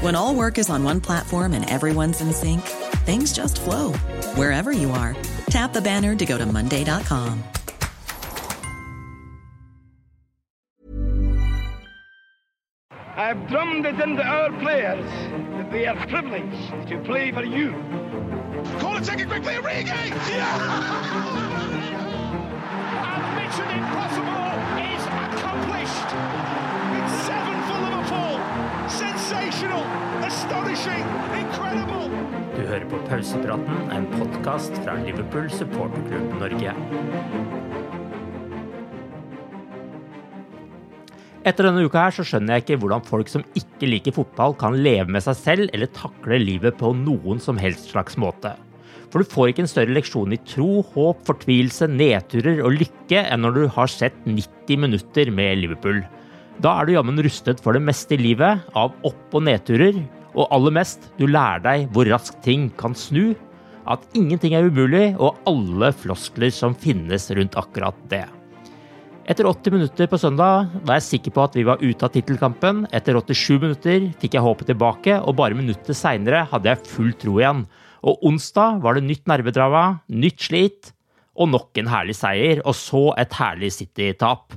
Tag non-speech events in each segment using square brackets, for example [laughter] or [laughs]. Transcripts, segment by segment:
When all work is on one platform and everyone's in sync, things just flow wherever you are. Tap the banner to go to Monday.com. I've drummed it into our players that they are privileged to play for you. Corner taken quickly, Origi! Yeah! [laughs] and [laughs] Mission Impossible Du hører på Pausepraten, en podkast fra Liverpool supporterklubb Norge. Etter denne uka her så skjønner jeg ikke hvordan folk som ikke liker fotball, kan leve med seg selv eller takle livet på noen som helst slags måte. For du får ikke en større leksjon i tro, håp, fortvilelse, nedturer og lykke enn når du har sett 90 minutter med Liverpool. Da er du jammen rustet for det meste i livet, av opp- og nedturer, og aller mest, du lærer deg hvor raskt ting kan snu, at ingenting er umulig, og alle floskler som finnes rundt akkurat det. Etter 80 minutter på søndag var jeg sikker på at vi var ute av tittelkampen. Etter 87 minutter fikk jeg håpet tilbake, og bare minutter seinere hadde jeg full tro igjen. Og onsdag var det nytt nervedrama, nytt slit og nok en herlig seier, og så et herlig City-tap.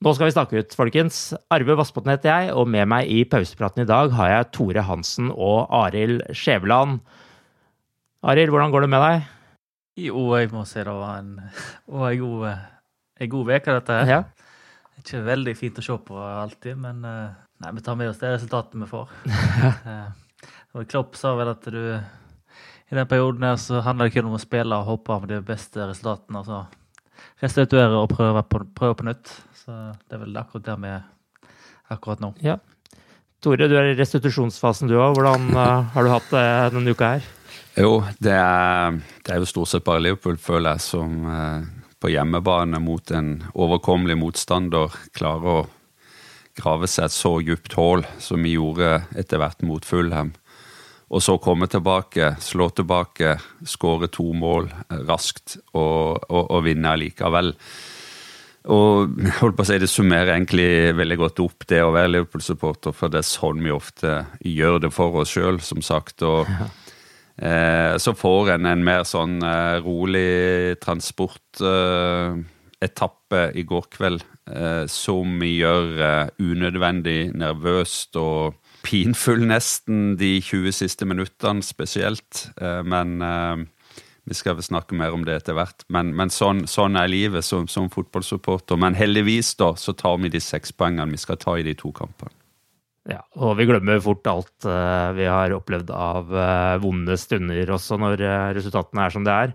Nå skal vi snakke ut, folkens. Arve Vassbotn heter jeg, og med meg i pausepraten i dag har jeg Tore Hansen og Arild Skjæveland. Arild, hvordan går det med deg? Jo, jeg må si det var en, en god Ei god uke, dette. her. Ja. Ikke veldig fint å se på alltid, men eh, nei, vi tar med oss det resultatet vi får. [laughs] Eh, og Klopp sa vel at du i den perioden her så handler det kun om å spille og håpe på de beste resultatene. Altså restituere og prøve på, prøve på nytt. Så det er vel akkurat der vi er akkurat nå. Ja. Tore, du er i restitusjonsfasen du òg. Hvordan uh, har du hatt det denne uka her? Jo, det er, det er jo stort sett bare Liverpool, føler jeg, som uh, på hjemmebane mot en overkommelig motstander klarer å grave seg et så dypt hull som vi gjorde etter hvert mot Fulham. Og så komme tilbake, slå tilbake, skåre to mål raskt og, og, og vinne allikevel. Og holdt på å si, Det summerer egentlig veldig godt opp det å være Liverpool-supporter, for det er sånn vi ofte gjør det for oss sjøl, som sagt. og Eh, så får en en mer sånn eh, rolig transportetappe i går kveld, eh, som gjør unødvendig nervøst og pinfull nesten de 20 siste minuttene spesielt. men vi skal vel snakke mer om det etter hvert. Men, men sånn, sånn, er livet som, som fotballsupporter. Men heldigvis da, så tar vi de seks poengene vi skal ta i de to kampene. Ja, og vi glemmer fort alt uh, vi har opplevd av uh, vonde stunder også når uh, resultatene er som det er.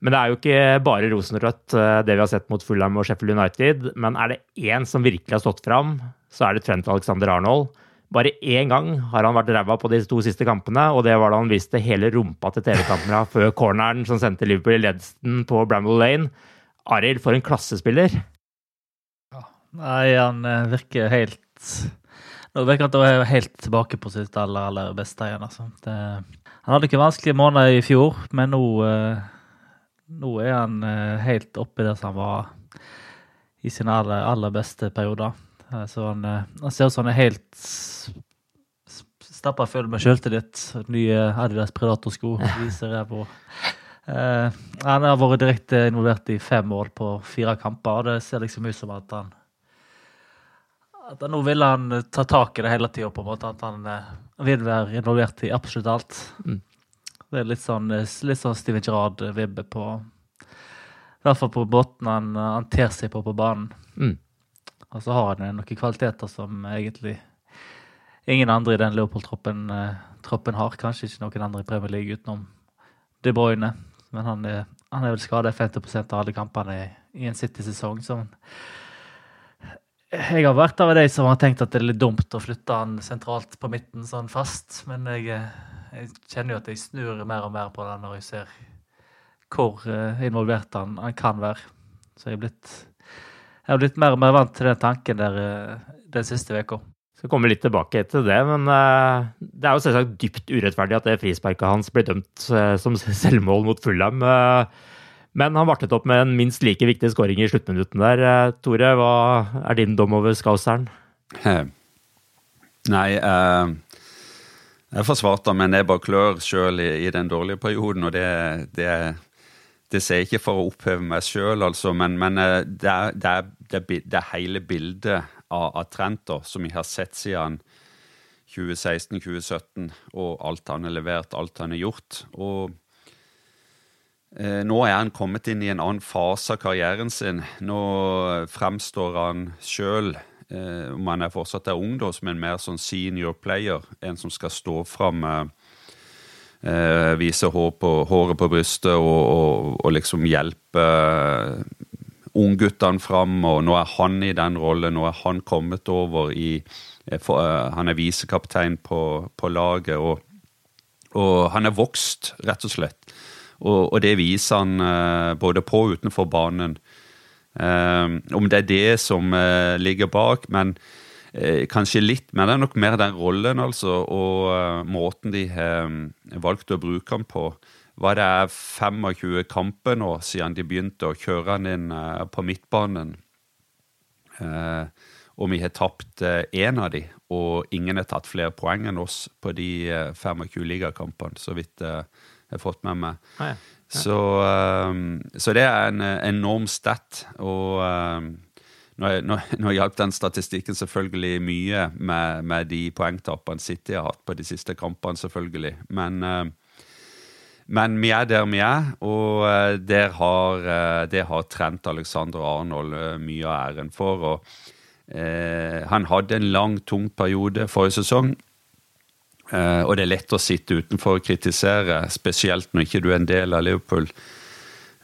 Men det er jo ikke bare rosenrødt, det vi har sett mot Fulham og Sheffield United. Men er det én som virkelig har stått fram, så er det Trent Alexander Arnold. Bare én gang har han vært ræva på de to siste kampene, og det var da han viste hele rumpa til TV-kamera før corneren som sendte Liverpool i ledelsen på Bramble Lane. Arild, for en klassespiller! Ja, nei, han virker helt Nå virker han å være helt tilbake på sitt aller, aller beste igjen. altså. Det, han hadde ikke vanskelige måneder i fjor, men nå, eh, nå er han eh, helt oppe der som han var i sine aller, aller beste perioder. Eh, Så han, eh, han ser ut som han er helt stappa full med sjøltillit. Nye Adidas Predator-sko viser jeg på. Eh, han har vært direkte involvert i fem mål på fire kamper, og det ser liksom ut som at han at nå vil han ta tak i det hele tida, på en måte. At han vil være involvert i absolutt alt. Mm. Det er litt sånn, litt sånn Steven Gerrard-vibbe på I hvert fall på måten han, han ter seg på på banen. Mm. Og så har han noen kvaliteter som egentlig ingen andre i den Leopold-troppen eh, har. Kanskje ikke noen andre i Premier League utenom De Bruyne. Men han er, han er vel skada 50% av alle kampene i, i en City-sesong. Så jeg har vært av de som har tenkt at det er litt dumt å flytte han sentralt på midten sånn fast, men jeg, eh, jeg kjenner jo at jeg snur mer og mer på det når jeg ser hvor eh, involvert han, han kan være. Så jeg er blitt, jeg har blitt mer og mer vant til den tanken der eh, den siste uka. Skal komme litt tilbake til det, men eh, det er jo selvsagt dypt urettferdig at det frisparket hans ble dømt eh, som [laughs] selvmål mot Fulham. men han vartet opp med en minst like viktig skåring i sluttminutten der. Tore, hva er din dom over Skauseren? Nei, jeg forsvarte ham med nebb og klør sjøl i, i den dårlige perioden, og det, det, det sier jeg ikke for å oppheve meg sjøl, altså, men, men eh, det, er, det, er, det, er, hele bildet av, av Trent som jeg har sett siden 2016-2017, og alt han har levert, alt han har gjort. og Eh, Nå er han kommet inn i en annen fase av karrieren sin. Nå fremstår han sjøl, eh, om han er fortsatt er ung, da, som en mer sånn senior player. En som skal stå fram, eh, vise hår på, håret på brystet og, og, og liksom hjelpe eh, ungguttene fram. Og nå er han i den rollen. Nå er han kommet over i eh, for, eh, Han er visekaptein på, på laget, og, og han er vokst, rett og slett. Og, og det viser han eh, både på og utenfor banen. Eh, om det er det som eh, ligger bak, men eh, kanskje litt. Men det er nok mer den rollen, altså, og eh, måten de har eh, valgt å bruke den på. Hva det er 25 kamper nå siden de begynte å kjøre den inn eh, på midtbanen. Eh, og vi har tapt én av de, og ingen har tatt flere poeng enn oss på de eh, 25 ligakampene, så vidt eh, jeg har fått med meg. Ah, ja. Så, um, så det er en eh, enorm stat. Og nå, nå, nå hjalp den statistikken selvfølgelig mye med, med de poengtapene City har hatt på de siste kampene, selvfølgelig. Men, um, men vi er der vi er, og uh, der har, uh, det har Trent Alexander Arnold mye av æren for. og uh, Han hadde en lang, tung periode forrige sesong. Eh, og det er lett å sitte utenfor og kritisere, spesielt når ikke du er en del av Liverpool.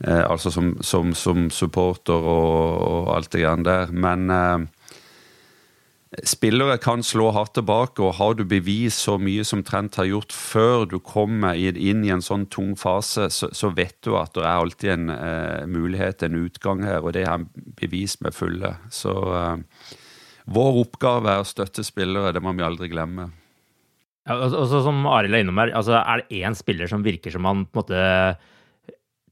Eh, altså som, som, som supporter og, og alt det greiene der. Men eh, spillere kan slå hardt tilbake, og har du bevis så mye som Trent har gjort før du kommer inn i en sånn tung fase, så, så vet du at det er alltid en eh, mulighet, en utgang her, og det er han bevist med fulle. Så eh, vår oppgave er å støtte spillere, det må vi aldri glemme. Ja, og og så som Arild er innom her, altså er det én spiller som virker som han på en måte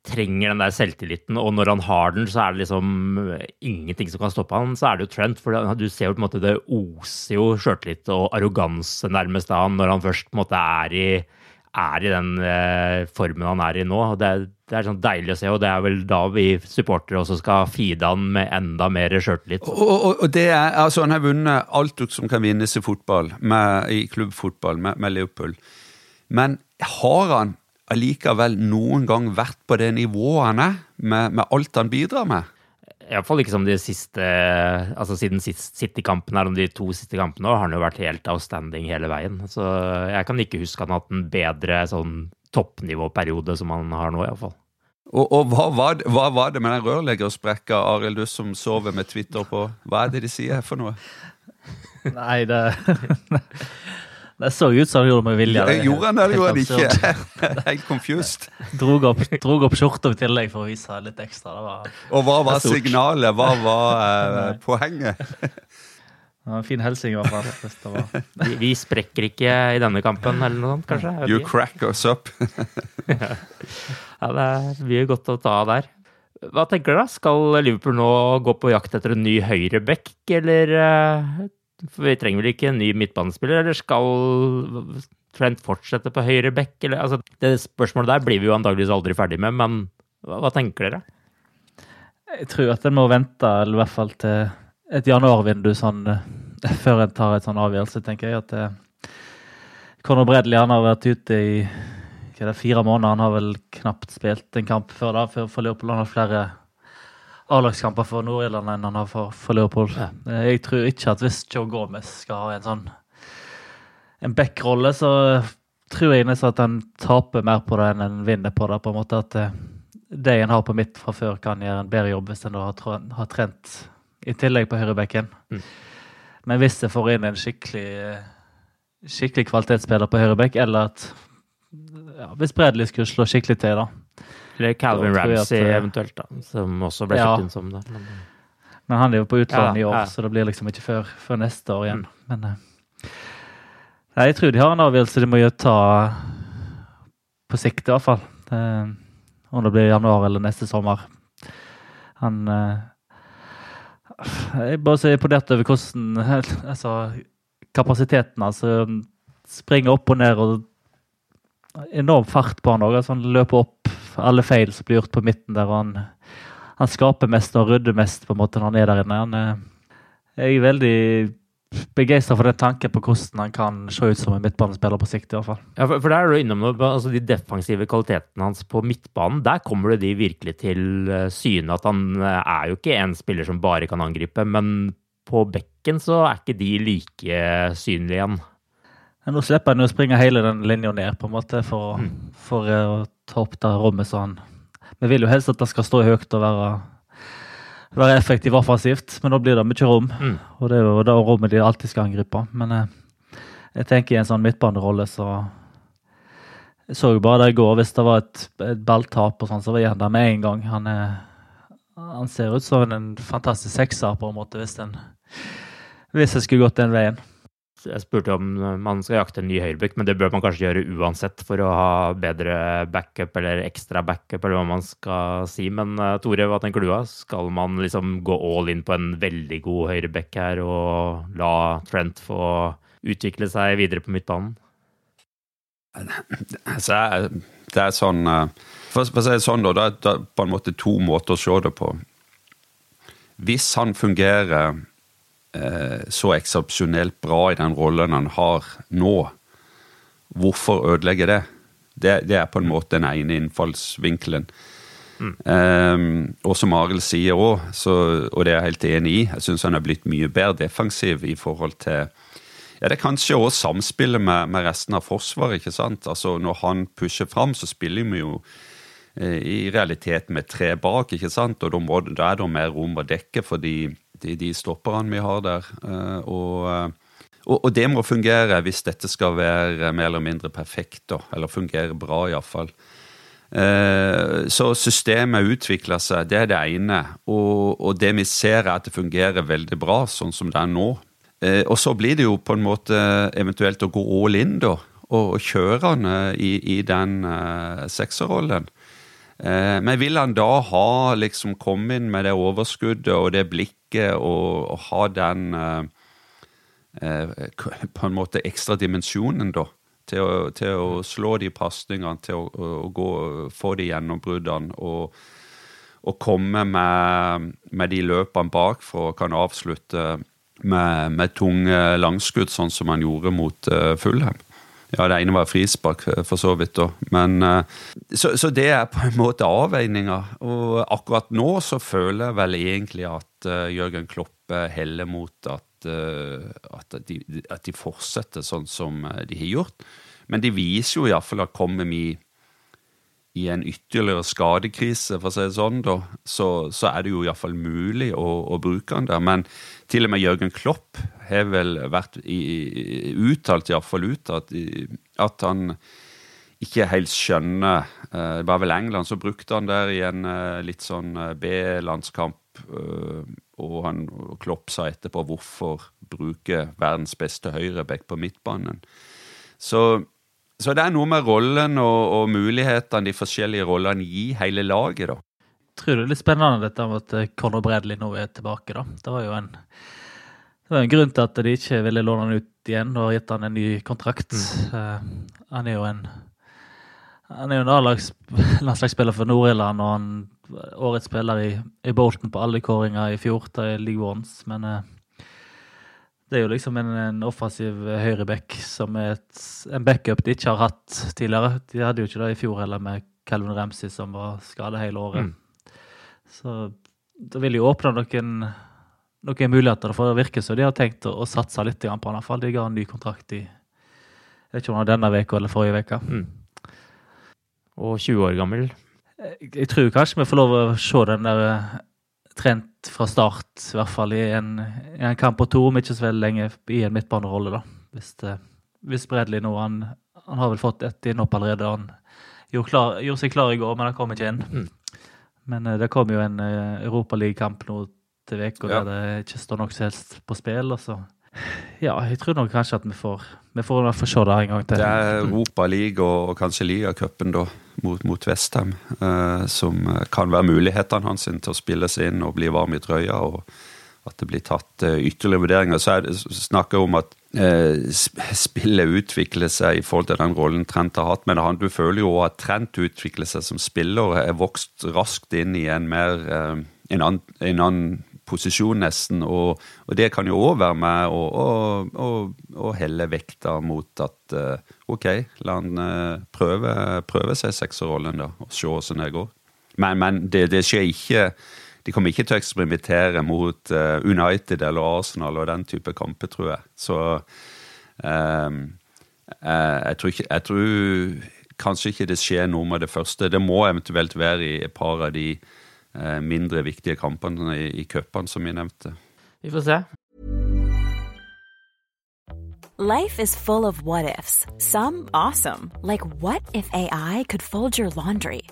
trenger den der selvtilliten, og når han har den, så er det liksom ingenting som kan stoppe han, så er det jo Trent. For du ser jo på en måte det oser jo sjøltillit og arroganse nærmest av han når han først på en måte er i, er i den eh, formen han er i nå. Det, det er sånn deilig å se, og det er vel da vi supportere også skal feede han med enda mer sjøltillit. Og, og, og det er, altså Han har vunnet alt som kan vinnes i fotball, med, i klubbfotball, med, med Liverpool. Men har han allikevel noen gang vært på det nivået han er, med, med alt han bidrar med? Iallfall ikke som de siste Altså siden City-kampen her, om de to siste kampene, har han jo vært helt outstanding hele veien. Så jeg kan ikke huske han har hatt en bedre sånn toppnivåperiode som han har nå, iallfall. Og, og hva, var det, hva var det med den rørleggersprekka, Arild, du som sover med Twitter på? Hva er det de sier for noe? Nei, det [laughs] Det så ut som han gjorde med vilje. Ja, gjorde han det, eller gjorde han ikke? [laughs] Helt confused. Drog opp, drog opp skjorta i tillegg for å vise litt ekstra. Det var Og hva var Det signalet? Hva var [laughs] eh, poenget? Det var en fin hilsen, i hvert fall. hvis det var- Vi, vi sprekker ikke i denne kampen, eller noe sånt, kanskje? You ikke. crack us up. [laughs] Ja, det er mye godt å ta av der. Hva tenker du da? Skal Liverpool nå gå på jakt etter en ny høyreback, eller eh, For vi trenger vel ikke en ny midtbanespiller, eller skal Trent fortsette på høyreback, eller altså Det spørsmålet der blir vi jo antageligvis aldri ferdig med, men hva, hva tenker dere? Jeg tror at en må vente, eller i hvert fall til et januarvindu sånn, eh, før en tar et sånn avgjørelse, tenker jeg. at eh, Conor Bradley han har vært ute i fire måneder. Han har vel knapt spilt en kamp før da, for, for Leopold. Han har flere A-lagskamper for Nord-Irland enn han har for, for Liverpool. Ja. Jeg tror ikke at hvis Joe Gomez skal ha en sånn en back-rolle, så tror jeg nesten at han taper mer på det enn han vinner på det. på en måte at det de en har på midt fra før, kan gjøre en bedre jobb hvis en da har, har trent i tillegg på høyrebekken. Mm. Men hvis jeg får inn en skikkelig skikkelig kvalitetsspiller på høyrebekk, eller at ja, Hvis Bredli skulle slå skikkelig til, da. Eller Calvin Ramsey eh, eventuelt, da, som også ble Ja. inn som det. Men, Men han er jo på utlandet Ja, i år, ja. så det blir liksom ikke før, før neste år igjen. Men eh, nei, jeg tror de har en avgjørelse de må jo ta på sikt, i hvert fall. Det, om det blir januar eller neste sommer. Han eh, Jeg bare så imponert over hvordan [laughs] altså, kapasiteten altså, springer opp og ned. og Enorm fart på han òg. Altså, han løper opp alle feil som blir gjort på midten der. og han han skaper mest og rydder mest på en måte når han er der inne. Han er, jeg er veldig begeistra for den tanken på hvordan han kan se ut som en midtbanespiller på sikt. i hvert fall. Ja, for, for der er du innom altså De defensive kvalitetene hans på midtbanen, der kommer det de virkelig til eh, syne. At han eh, er jo ikke en spiller som bare kan angripe, men på bekken så er ikke de like synlige igjen. Men nå slipper han å springe hele den linja ned på en måte for, å- for eh, å ta opp det rommet så han Vi vil jo helst at han skal stå høyt og være, være effektiv offensivt, men da blir det mye rom. Mm. Og det er jo det rommet de alltid skal angripe. Men jeg, jeg tenker i en sånn midtbanerolle så Jeg så jo bare det i går. Hvis det var et, et balltap, og sånn, så var han der med en gang. Han, er, han ser ut som en fantastisk sekser, på en måte, hvis den hvis jeg skulle gått den veien. Jeg spurte om man skal jakte en ny høyrebekk, men det bør man kanskje gjøre uansett for å ha bedre backup eller ekstra backup, eller hva man skal si. Men eh, Tore, hva tenker du? av? Skal man liksom gå all in på en veldig god høyrebekk her og la Trent få utvikle seg videre på midtbanen? Så er, det er sånn eh, For, å si det sånn, da, det er- på en måte to måter å se det på. Hvis han fungerer så eksepsjonelt bra i den rollen han har nå, hvorfor ødelegge det? Det, det er på en måte den ene innfallsvinkelen. Eh, og som Arild sier òg, og det er jeg helt enig i, jeg syns han er blitt mye bedre defensiv i forhold til ja, Det er kanskje også samspillet med, med resten av Forsvaret. ikke sant? Altså Når han pusher fram, så spiller vi jo eh, i realiteten med tre bak, ikke sant? Og da, må, da er det mer rom å dekke for de, de, stopperne vi har der. Eh, og, eh, og, og det må fungere hvis dette skal være mer eller mindre perfekt, da. Eller fungere bra, iallfall. Eh, Så systemet utvikler seg, det er det ene. Og, og det vi ser, er at det fungerer veldig bra sånn som det er nå. Og så blir det jo på en måte eventuelt å gå all in, da. Og, kjøre han i, i den uh, sekserrollen. Uh, men vil han da ha liksom komme inn med det overskuddet og det blikket og, og ha den eh, eh, på en måte ekstra dimensjonen, da? Til å, til å slå de pasningene, til å, å gå, få de gjennombruddene og, og komme med, med de løpene bakfra og kan avslutte med, med tunge langskudd, sånn som han gjorde mot uh, Fulham. Ja, det ene var frispark, eh, for så vidt, da. Men, eh, så, så det er på en måte avveininger. Og akkurat nå så føler jeg vel egentlig at uh, Jørgen Klopp eh, heller mot at, eh, at, de, at de fortsetter sånn som eh, de har gjort. Men de viser jo iallfall at kommer vi i en ytterligere skadekrise, for å si det sånn, da, så, så er det jo iallfall mulig å, å bruke han der. Men til og med Jørgen Klopp har vel vært i, uttalt, iallfall ut i- at han ikke helt skjønner eh, Det var vel England som brukte han der i en eh, litt sånn eh, B-landskamp. og han Klopp sa etterpå hvorfor bruke verdens beste høyreback på midtbanen. Så, så, det er noe med rollen og, og mulighetene de forskjellige rollene gir hele laget, da. Jeg tror det er litt spennende dette med at eh, Conor Bredley nå er tilbake, da. Det var jo en, det var en grunn til at de ikke ville låne han ut igjen og gitt han en ny kontrakt. Mm. Uh, han er jo en han er jo en A-landslagsspiller [laughs] for Nord-Irland, og han årets spiller i, i, Bolton på alle kåringer i fjor til League Ones. Men uh, det er jo liksom en, en offensiv høyreback som er et, en backup de ikke har hatt tidligere. De hadde jo ikke det i fjor heller med Calvin Ramsey som var skada hele året. Mm. Så det vil jo åpne noen, noen muligheter for det virker som de har tenkt å, å satse litt på han. Iallfall. De ga en ny kontrakt i jeg vet ikke om det var denne uka eller forrige uke. Mm. Og 20 år gammel. Jeg, jeg tror kanskje vi får lov å se den der trent fra start, i hvert fall i en, i en kamp og to, om ikke så veldig lenge, i en midtbanerolle. da. Hvis, det, hvis Bredli nå han, han, har vel fått et innhopp allerede. Han gjorde, klar, gjorde, seg klar i går, men han kom ikke inn. Mm. Men uh, det kom jo en uh, Europaligakamp nå til uka ja. der det ikke står noe som helst på spill. altså. ja, jeg tror nok kanskje at vi får, vi får, vi får se det en gang til. Det er Europa League og, og kanskje ligacupen da, mot, mot Westham, eh, som kan være mulighetene hans til å spille seg inn og bli varm i trøya. og at det blir tatt uh, ytterligere vurderinger. Så er det snakk om at eh, spillet utvikler seg i forhold til den rollen Trent har hatt. Men han, du føler jo at Trent utvikler seg som spiller, er vokst raskt inn i en mer eh, en annen, en annen posisjon, nesten. Og, og det kan jo òg være med å helle vekta mot at uh, OK, la han uh, prøve, prøve seg sekserrollen, da, og se hvordan det går. Men, men det, det, skjer ikke De kommer ikke til å eksperimentere mot uh, United eller Arsenal og den type kamper, tror jeg. Så um, jeg tror, ikke, jeg tror kanskje ikke det skjer noe med det første. Det må eventuelt være i et par av de mindre viktige kampene i, i cupene, som vi nevnte. Vi får se. Life is full of what ifs. Some awesome, like what if AI could fold your laundry?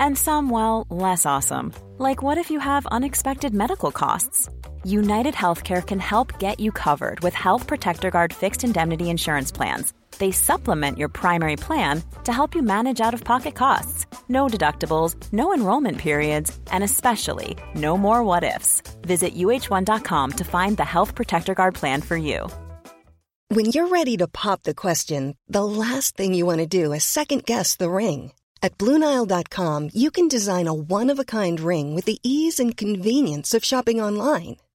And some, well, less awesome, like what if you have unexpected medical costs? United Healthcare can help get you covered with Health Protector Guard fixed indemnity insurance plans they supplement your primary plan to help you manage out of pocket costs. No deductibles, no enrollment periods, and especially no more what ifs. Visit uh1.com to find the Health Protector Guard plan for you. When you're ready to pop the question, the last thing you want to do is second guess the ring. At Bluenile.com, you can design a one of a kind ring with the ease and convenience of shopping online.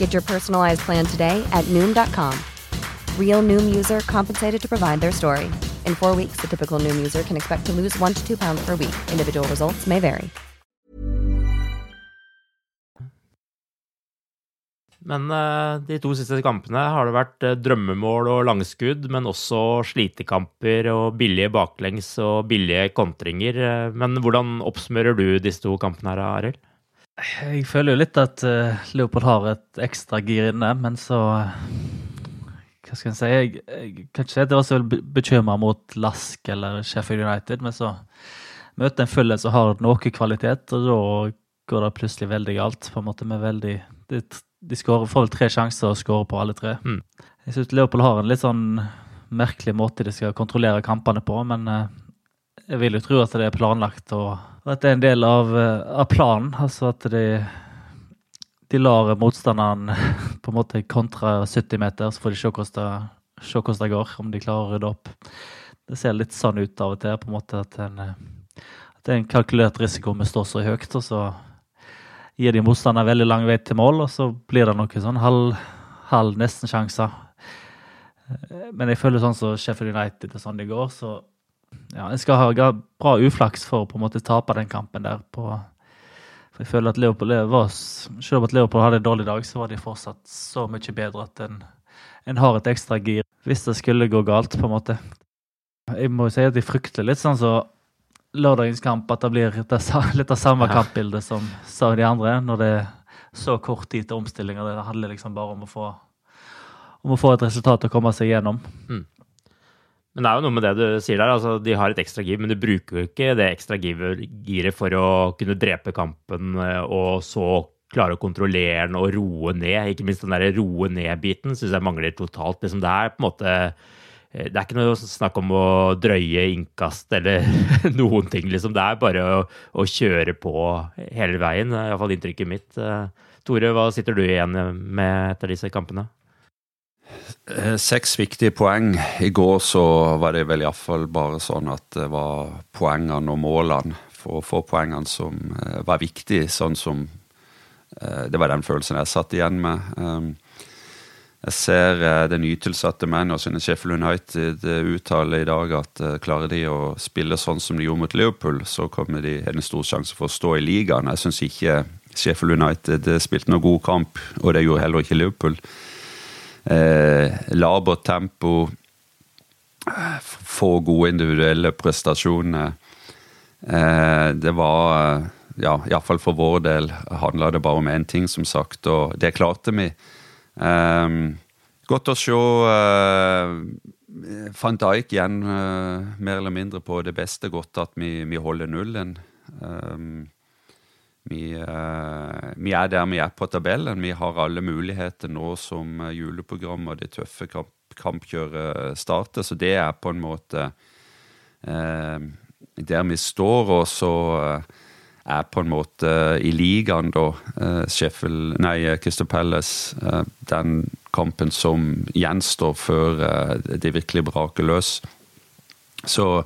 Get your personalized plan today at noom.com. Real noom user compensated to provide their story. In four weeks, the typical noom user can expect to lose one to two pounds per week. Individual results may vary. Men uh, de to siste kampene har det vært uh, drømmemål og langskudd, men også slitekamper og billige baklengs og billige kontringer. Uh, men hvordan oppsummerer du disse to kampene her, Arild? Jeg føler jo litt at Leopold har et ekstra gir inne, men så Hva skal jeg si? Jeg, jeg kan ikke si at jeg var så bekymra mot Lask eller Sheffield United, men så møter en fullhet som har noe kvalitet, og da går det plutselig veldig galt. på en måte med veldig de, de skår, får vel tre sjanser og skårer på alle tre. Mm. Jeg syns Leopold har en litt sånn merkelig måte de skal kontrollere kampene på, men eh, jeg vil jo tro at det er planlagt og, at det er en del av, eh, av planen. Altså at de, de lar motstanderen [laughs] på en måte kontra 70 meter, så får de se hvordan det, går, om de klarer å rydde opp. Det ser litt sånn ut av og til, på en måte at, en, eh, det er en kalkulert risiko med å stå så høyt. og så gir de motstanderen veldig lang vei til mål, og så blir det noe sånn halv, halv nesten-sjanser. Eh, men jeg føler sånn som Sheffield United og sånn det går, så ja, jeg skal ha bra uflaks for å på en måte tape den kampen der. på for jeg føler at Leopold var, Selv om at Leopold hadde en dårlig dag, så var de fortsatt så mye bedre at en, en har et ekstra gir hvis det skulle gå galt, på en måte. Jeg må jo si at jeg frykter litt sånn så lørdagens kamp at det blir litt av samme ja. kampbildet som, sa de andre, når det er så kort tid til omstillinger. Det handler liksom bare om å få, om å få et resultat og komme seg gjennom. Mm. Men det er jo noe med det du sier der. altså De har et ekstra giv, men du bruker jo ikke det ekstra giret for å kunne drepe kampen eh, og så klare å kontrollere den og roe ned. Ikke minst den der roe ned-biten syns jeg mangler totalt. Det er på en måte Eh, det er ikke noe snakk om å drøye innkast eller [laughs] noen ting, liksom. Det er bare å, å kjøre på hele veien. Iallfall inntrykket mitt. Eh, Tore, hva sitter du igjen med etter disse kampene? Eh, seks viktige poeng. I går så var det vel iallfall bare sånn at det var poengene og målene for å få poengene som var viktig, sånn som Det var den følelsen jeg satt igjen med. Jeg ser den nytilsatte manageren Sheffield United uttale i dag at klarer de å spille sånn som de gjorde mot Liverpool, så kommer de en stor sjanse for å stå i ligaen. Jeg syns ikke Sheffield United spilte noen god kamp, og det gjorde heller ikke Liverpool. Eh, Labert tempo, få gode individuelle prestasjoner. Eh, det var ja, iallfall for vår del handla det bare om én ting, som sagt, og det klarte vi. Um, godt å se uh, van Dijk igjen uh, mer eller mindre på det beste. Godt at vi, vi holder nullen. Um, vi, uh, vi, er der vi er på tabellen. Vi har alle muligheter nå som juleprogram og det tøffe kamp, kampkjøret starter, så det er på en måte der vi står. Og så er på en måte i ligaen, da, Sheffield Nei, Crystal Palace. Den kampen som gjenstår før uh, de virkelig braker løs. Så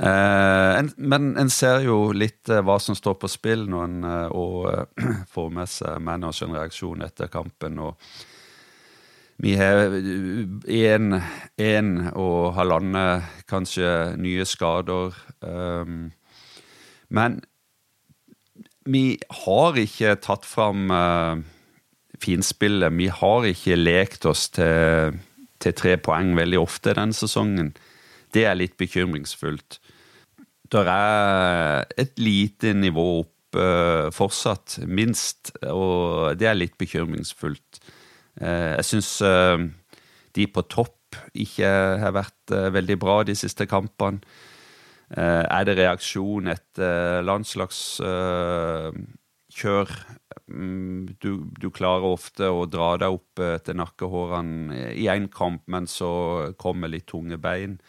en, Men en ser jo litt hva som står på spill når en og [clears throat] får med seg managers reaksjon etter kampen. og vi har én og halvannen kanskje nye skader. Um, men vi har ikke tatt fram uh, finspillet. Vi har ikke lekt oss til, til, tre poeng veldig ofte denne sesongen. Det er litt bekymringsfullt. Det er et lite nivå opp uh, fortsatt, minst, og det er litt bekymringsfullt. Uh, jeg syns de på topp ikke har vært veldig bra de siste kampene. Eh, er det reaksjon etter landslagskjør? Mm, du, du, klarer ofte å dra deg opp eh, til nakkehårene i én kamp, men så kommer litt tunge bein.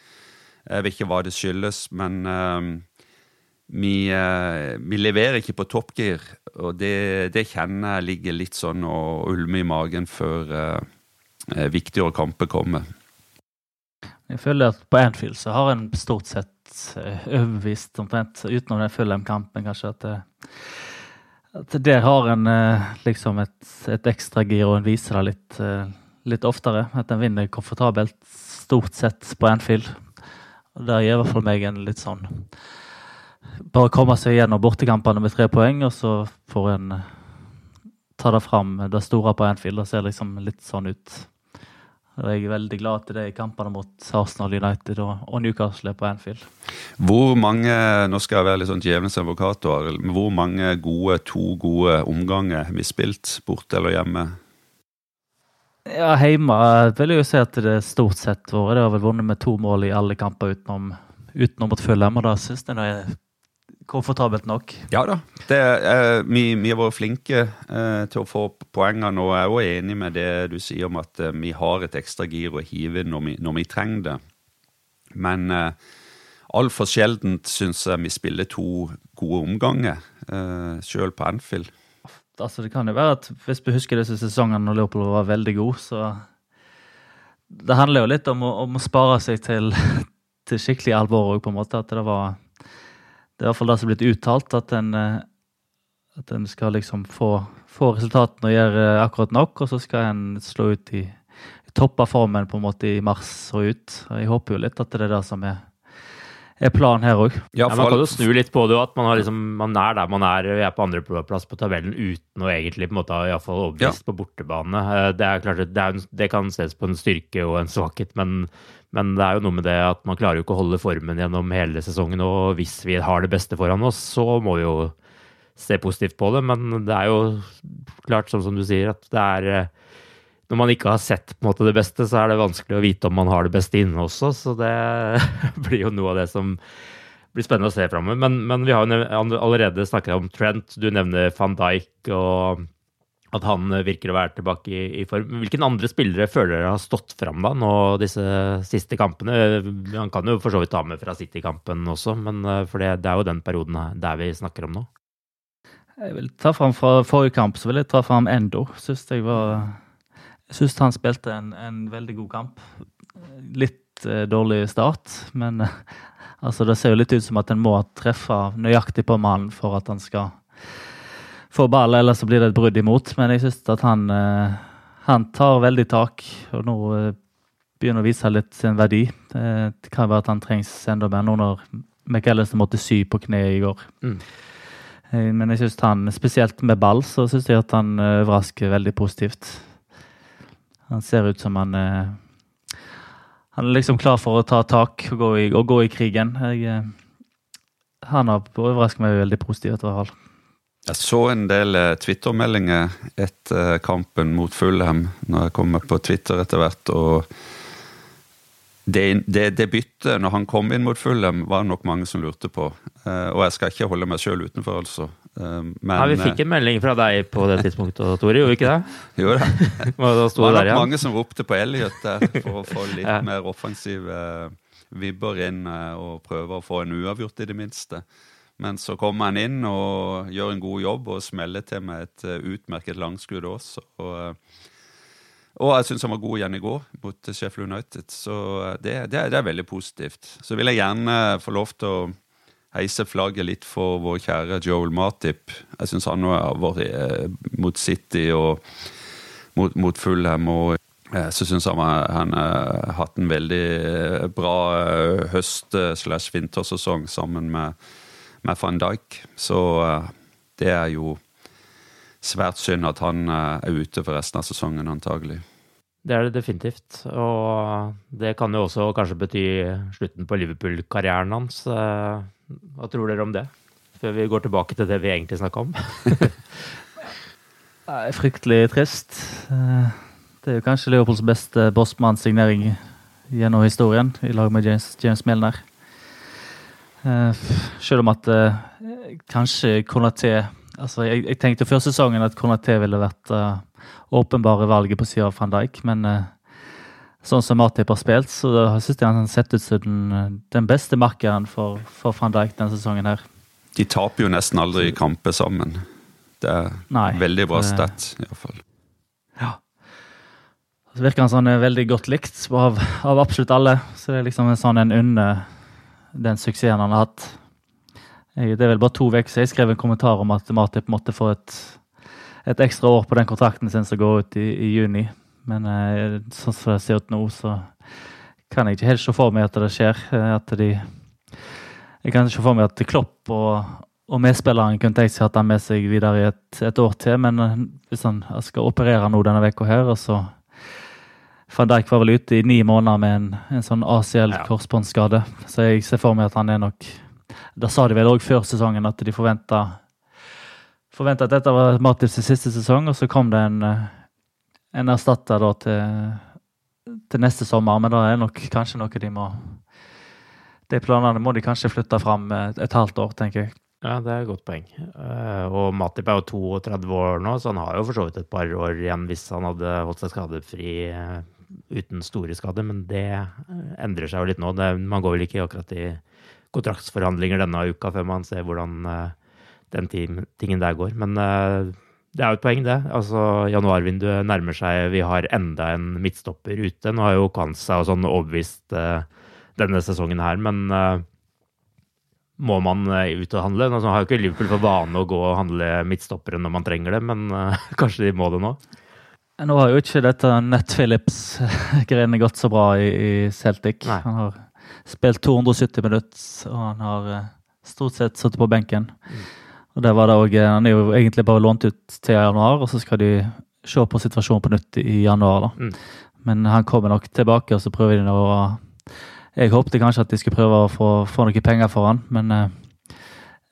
Jeg vet ikke hva det skyldes, men vi, uh, vi, leverer ikke på toppgir. Og det, det, kjenner jeg ligger litt sånn og ulmer i magen før uh, viktigere kamper kommer. Jeg føler at på Anfield så har en stort sett Eh, overbevist, omtrent, utenom den Fulham-kampen, kanskje, at, det, at der har en eh, liksom et, et ekstragir, og en viser det litt, eh, litt oftere. At en vinner komfortabelt, stort sett, på Anfield. Og Der gir i hvert fall meg en litt sånn Bare komme seg gjennom bortekampene med tre poeng, og så får en ta det fram, det store på Anfield. Det ser liksom litt sånn ut. Jeg er veldig glad til det i kampene mot Arsenal United og, Newcastle på Anfield. Hvor mange nå skal jeg være litt sånn djevelens advokat, hvor mange gode, to gode omganger har vi spilt, borte eller hjemme? Ja, Hjemme vil jeg jo si at det stort sett vært. Det har vel vunnet med to mål i alle kamper utenom, utenom mot Fulham, og da syns jeg det er komfortabelt nok. Ja da. Det, eh, vi, vi, har vært flinke eh, til å få poengene, og jeg er også enig med det du sier om at eh, vi har et ekstra gir å hive inn når vi, når vi trenger det. Men eh, altfor sjeldent syns jeg vi spiller to gode omganger, eh, sjøl på Anfield. Altså, det kan jo være at hvis vi husker disse sesongene når Leopold var veldig god, så Det handler jo litt om å, om å spare seg til, [laughs] til skikkelig alvor òg, på en måte. At det var det er i hvert fall det som er blitt uttalt, at en, eh, at en skal liksom få, få resultatene og gjøre akkurat nok, og så skal en slå ut i, i topp av formen på en måte i mars og ut. Jeg håper jo litt at det er det som er, er planen her òg. Ja, man kan jo snu litt på det, at man, liksom, man, er der man er. Vi er på andreplass på tabellen uten å egentlig på en måte ha overbevist ja. på bortebane. Eh, det er klart, det, er en, det kan ses på en styrke og en svakhet, men men det er jo noe med det at man klarer jo ikke å holde formen gjennom hele sesongen. Og hvis vi har det beste foran oss, så må vi jo se positivt på det. Men det er jo klart, sånn som du sier, at det er eh, Når man ikke har sett på en måte det beste, så er det vanskelig å vite om man har det beste inne også. Så det [laughs] blir jo noe av det som blir spennende å se framover. Men, men, vi har jo allerede snakket om Trent. Du nevner van Dijk og at han eh, virker å være tilbake i, i, form. Hvilken andre spillere føler dere har stått fram da, nå disse siste kampene? Han kan jo for så vidt ta med fra City-kampen også, men eh, for det, det, er jo den perioden der vi snakker om nå. Jeg vil ta fram Fra forrige kamp så vil jeg ta fram Endo. Syns jeg var Jeg syns han spilte en, en, veldig god kamp. Litt eh, dårlig start, men eh, altså det ser jo litt ut som at en må treffe nøyaktig på mannen for at han skal få ball, eller så blir det et brudd imot. Men jeg syns at han, eh, han, tar veldig tak, og nå eh, begynner å vise litt sin verdi. Det kan være at han trengs enda mer nå når McAllister måtte sy på kneet i går. Mm. Eh, men jeg synes han, spesielt med ball, så syns jeg at han overrasker veldig positivt. Han ser ut som han Han er liksom klar for å ta tak og gå i, og gå i krigen. Jeg, han har overrasket meg veldig positivt. i hvert fall. Jeg så en del eh, Twitter-meldinger etter kampen mot Fulham, når jeg kommer på Twitter etter hvert. og det, det, det, byttet når han kom inn mot Fulham, var nok mange som lurte på. Og jeg skal ikke holde meg sjøl utenfor, altså. Men, ja, Vi fikk en melding fra deg på det tidspunktet, Tore, gjorde vi ikke det? [laughs] jo da. [laughs] det var nok der, ja. mange som ropte på Elliot der for å få [laughs] litt ja. mer offensive vibber inn og prøve å få en uavgjort, i det minste. Men så kommer han inn og gjør en god jobb og smeller til med et utmerket langskudd også. Og, og jeg syns han var god igjen i går mot Sheffield United, så det, det, det, er veldig positivt. Så vil jeg gjerne få lov til å heise flagget litt for vår kjære Joel Matip. Jeg syns han nå har vært mot City og mot, mot Fulham. og så syns han han har hatt en veldig bra høst- slash vintersesong sammen med med van Dijk. Så eh, det er jo svært synd at han eh, er ute for resten av sesongen, antagelig. Det er det definitivt. Og det kan jo også kanskje bety slutten på Liverpool-karrieren hans. Eh, hva tror dere om det? Før vi går tilbake til det vi egentlig snakka om. [laughs] det er fryktelig trist. Det er jo kanskje Leopolds beste bossmannsignering gjennom historien, i lag med James, James Milner. Uh, selv om at uh, kanskje Konaté altså jeg, jeg, tenkte før sesongen at Konaté ville vært åpenbare valget på siden av van Dijk, men sånn som Matip har spilt, så syns jeg han har sett ut som den, den beste markeren for, for, van Dijk denne sesongen. her. De taper jo nesten aldri i kamper sammen. Det er Nei, veldig bra stat, iallfall. Ja. Så virker han sånn veldig godt likt av, av absolutt alle. Så det er liksom en sånn en unne den suksessen han har hatt. Det er vel bare to uker siden jeg skrev en kommentar om at Matip måtte få et, et, ekstra år på den kontrakten sin som går ut i, i juni. Men eh, sånn som det ser ut nå, så kan jeg ikke helt se for meg at det skjer. Eh, at de, jeg kan ikke se for meg at Klopp og, og medspilleren kunne tenkt seg at han med seg videre i et, et år til, men eh, hvis han skal operere nå denne uka her, og så Van Dijk var vel ute i ni måneder med en, en sånn ACL-korsbåndskade, så jeg ser for meg at han er nok Da sa de vel òg før sesongen at de forventa forventa at dette var Mattis siste sesong, og så kom det en, en erstatter da til, til neste sommer, men da er nok kanskje noe de må De planene må de kanskje flytte fram et, halvt år, tenker jeg. Ja, det er et godt poeng. Uh, og Matip er jo 32 år nå, så han har jo for så vidt et par år igjen hvis han hadde holdt seg skadefri uh, uten store skader, men det endrer seg jo litt nå. Det, man går vel ikke akkurat i kontraktsforhandlinger denne uka før man ser hvordan den tingen der går. Men det er jo et poeng, det. Altså, Januarvinduet nærmer seg, vi har enda en midtstopper ute. Nå har jo Kansa og sånn overbevist denne sesongen her, men må man eh, ut og handle. Nå har jo ikke Liverpool for vane å gå og handle midtstoppere når man trenger det, men uh, [laughs] kanskje de må det nå? Nå har jo ikke dette Nett Phillips-greiene gått så bra i, i Celtic. Nei. Han har spilt 270 minutter, og han har uh, stort sett sittet på benken. Mm. Og det var det også, Han er jo egentlig bare lånt ut til januar, og så skal de se på situasjonen på nytt i januar. da. Mm. Men han kommer nok tilbake, og så prøver de å jeg håpte kanskje at de skulle prøve å få, få noen penger for han, men uh,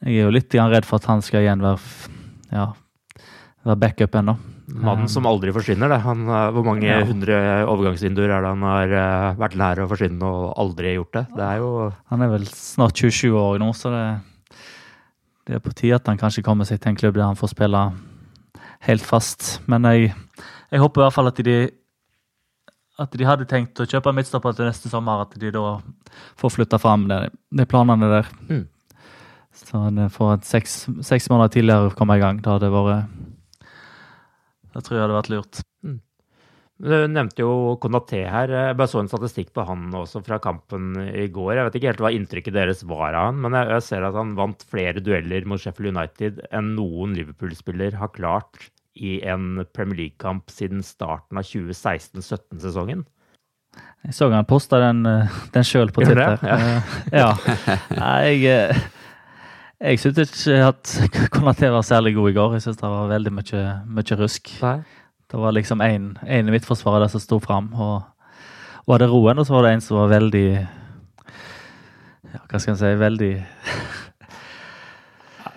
jeg er jo litt redd for at han skal igjen være, ja, være backup ennå. Mannen som aldri forsvinner, det. Han, eh, hvor mange ja. hundre overgangsvinduer er det han har vært nær å forsvinne og aldri gjort det? Det er jo Han er vel snart 27 år nå, så det, det er på tide at han kanskje kommer seg til en klubb der han får spille helt fast. Men jeg, jeg håper i hvert fall at de at de hadde tenkt å kjøpe midtstopper til neste sommer, at de da får flytta fram de, de planene der. Mm. Så for et seks, seks, måneder tidligere komme i gang, da hadde det vært Det tror jeg hadde vært lurt. Mm. Du nevnte jo Konaté her. Jeg bare så en statistikk på han også fra kampen i går. Jeg vet ikke helt hva inntrykket deres var av han, men jeg, ser at han vant flere dueller mot Sheffield United enn noen Liverpool-spiller har klart i en Premier League-kamp siden starten av 2016-17-sesongen. Jeg så han posta den, eh, den sjøl på Twitter. Ja. Eh, ja. Jeg, eh, jeg syntes ikke at Konaté var særlig god i går. Jeg syns det var veldig mye, mye rusk. Nei. Det var liksom én i midtforsvaret der som sto fram. Og var det roen, og så var det en som var veldig ja, Hva skal en si Veldig [laughs]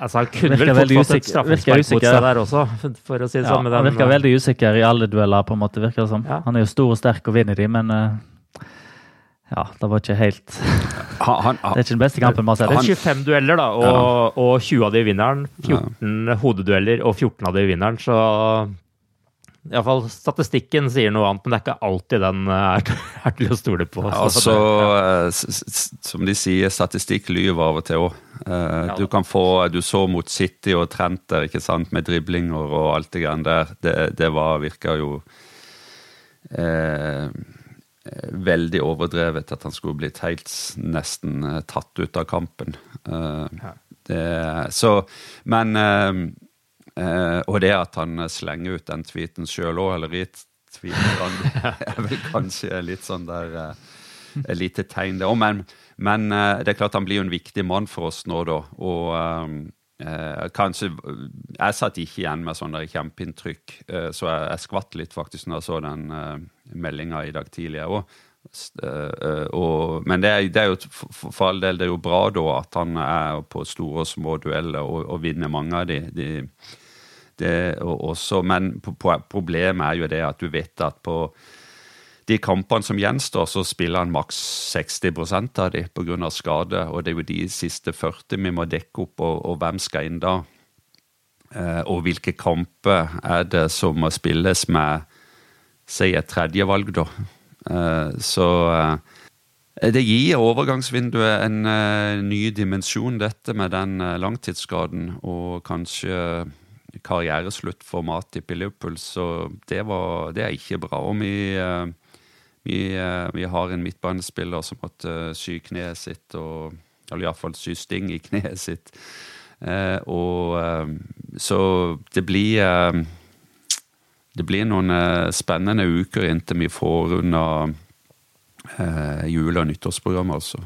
Altså, han kunne vel fått, fått et straffespark mot seg der også, for å si det ja, sånn. Han virker veldig usikker i alle dueller, på en måte, virker det som. Ja. Han er jo stor og sterk og vinner de, men uh, ja, det var ikke helt han, han, [laughs] Det er ikke den beste kampen vi har sett. Det er 25 dueller, da, og, og 20 av de vinner han. 14 hodedueller, og 14 av de vinner han, så Iallfall statistikken sier noe annet, men det er ikke alltid den eh, er, [laughs] er til å stole på. Altså, ja. som de sier, statistikk lyver av og til òg. Uh, du kan få Du så mot City og Trenter, ikke sant, med driblinger og alt det greiene der. Det, det var, virka jo eh, veldig overdrevet at han skulle blitt helt nesten tatt ut av kampen. Eh, det, så, men Eh, og det at han slenger ut den tweeten sjøl òg, eller retweeter han, [laughs] er vel kanskje litt sånn der eh, lite tegn, det òg. Men, men eh, det er klart han blir jo en viktig mann for oss nå, da. Og eh, kanskje Jeg satt ikke igjen med sånn der kjempeinntrykk, eh, så jeg, jeg, skvatt litt faktisk når jeg så den eh, meldinga i dag tidlig òg. Uh, og, men det er, det er, jo for all del det er jo bra da at han er på store og små dueller og, og vinner mange av de, de det også, men problemet er jo det at du vet at på de kampene som gjenstår, så spiller han maks 60% av de pga. skade. Og det er jo de siste 40 vi må dekke opp, og, og hvem skal inn da? Eh, og hvilke kamper er det som må spilles med si et tredjevalg, da? Eh, så eh, det gir overgangsvinduet en ny dimensjon, dette med den langtidsskaden, og kanskje karriereslutt for Matip i Liverpool, så det, var, det er ikke bra. Og vi, eh, vi, eh, vi har en midtbanespiller som måtte sy kneet sitt, og, eller iallfall sy sting i [laughs] kneet sitt. Eh, og Så det blir Det blir noen spennende uker inntil vi får unna jule- og nyttårsprogrammet, altså.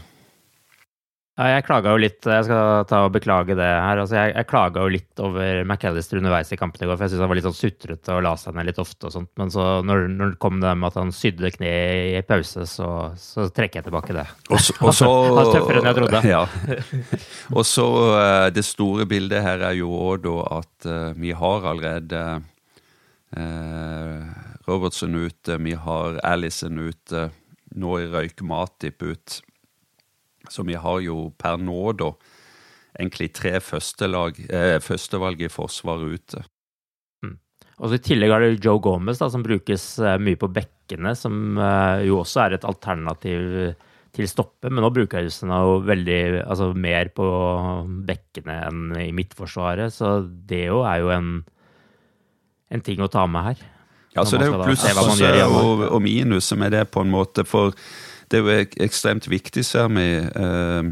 Ja, jeg klaga jo litt, jeg skal ta og beklage det her. Altså, jeg, jeg klaga jo litt over McAllister underveis i kampen i går, for jeg syntes han var litt sånn sutrete og la seg ned litt ofte og sånt. Men så når, når det kom det med at han sydde kneet i pause, så, så, trekker jeg tilbake det. Og så, og så [laughs] Han er tøffere enn jeg trodde. Ja. Og så eh, det store bildet her er jo òg da at uh, vi har allerede uh, Robertson ute, vi har Alison ute, nå røyk Matip ut. Så vi har jo per nå, da, egentlig tre førstelag, eh, førstevalg i Forsvaret ute. Mm. Og så I tillegg har det Joe Gomez, da, som brukes eh, mye på bekkene, som uh, jo også er et alternativ til stoppe. Men nå bruker jeg jo veldig, altså mer på bekkene enn i midtforsvaret, så det jo er jo en, en ting å ta med her. Ja, så Det er jo pluss og, og minus med det, på en måte. For det er jo ekstremt viktig, ser vi, eh,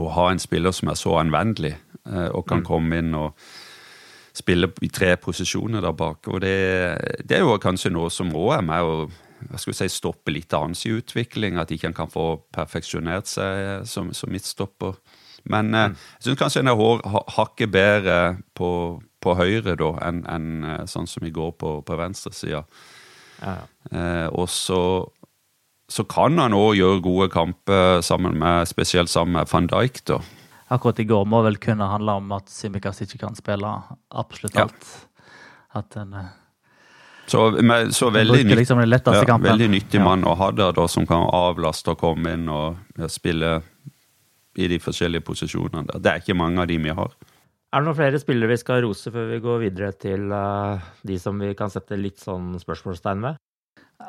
å ha en spiller som er så anvendelig eh, og kan mm. komme inn og spille i tre posisjoner der bak. Og det, det er jo kanskje noe som òg er med å si, stoppe litt annens utvikling. At ikke han kan få perfeksjonert seg som, som midtstopper. Men eh, mm. jeg syns kanskje han er hakket bedre på, på høyre da, enn en, eh, sånn som i går på, på venstresida. Ja. eh, og så så kan han òg gjøre gode kamper sammen med, spesielt sammen med van Dijk. da. Akkurat i går må vel kunne handle om at Simikaz ikke kan spille absolutt alt. Ja. At en, eh, så, men, så veldig, nytt, liksom ja, veldig nyttig mann å ha der, da, som kan avlaste og komme inn og spille i de forskjellige posisjonene. der. Det er ikke mange av de vi har. Er det noen flere spillere vi skal rose før vi går videre til uh, de som vi kan sette litt sånn spørsmålstegn ved?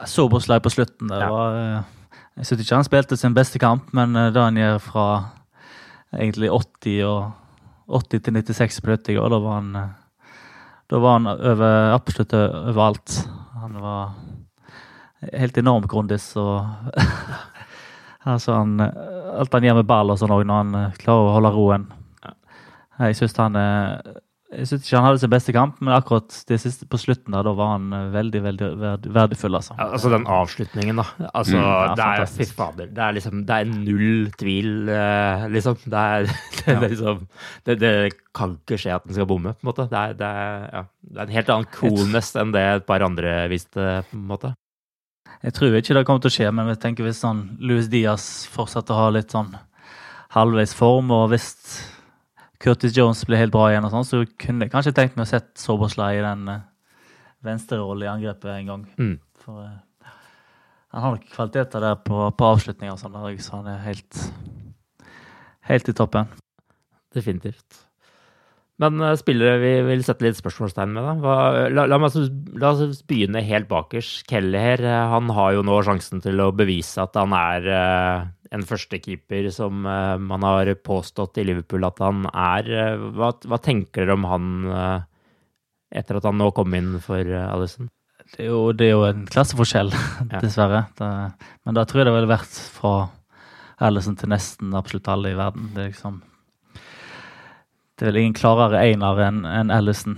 Soberslag på slutten. Det var, eh, jeg syns ikke han spilte sin beste kamp, men da han gjør fra egentlig 80, og, 80 til 96 minutter i går, da var han, eh, da var han over, absolutt overalt. Han var helt enorm grundis. og [laughs] altså han, Alt han gjør med ball og sånn òg, når han klarer å holde roen. Jeg syns han er jeg syns ikke han hadde sin beste kamp, men akkurat det siste på slutten der, da var han eh, veldig veldig verdifull. Altså, ja, altså den avslutningen, da. Altså, mm, ja, det er fy fader. Det er liksom Det er null tvil, eh, liksom. Det er, [laughs] det, ja. liksom det, det, kan ikke skje at den skal bomme, på en måte. Det er, det er, ja, det er en helt annen coolness enn det et par andre viste, på en måte. Jeg tror ikke det kommer til å skje, men jeg tenker hvis sånn Louis Diaz fortsetter å ha litt sånn halvveis form, og hvis Curtis Jones ble helt bra igjen, og sånn, så kunne jeg kanskje tenkt meg å sett Soberslay i den uh, venstrerollen i angrepet en gang. Mm. For uh, han har nok kvaliteter der på, på avslutninger, sånn, så han er helt, helt i toppen. Definitivt. Men uh, spillere vi vil sette litt spørsmålstegn med, da. Hva, la, la, meg, la, oss begynne helt bakerst. Kelleher han har jo nå sjansen til å bevise at han er en førstekeeper som uh, man har påstått i Liverpool at han er. Uh, hva, hva, tenker dere om han uh, etter at han nå kom inn for Alison? Det det er jo en klasseforskjell, [laughs] ja. dessverre. Det, men da tror jeg det ville vært fra Alison til nesten absolutt alle i verden. Det er liksom Det er vel ingen klarere einer enn en Alison.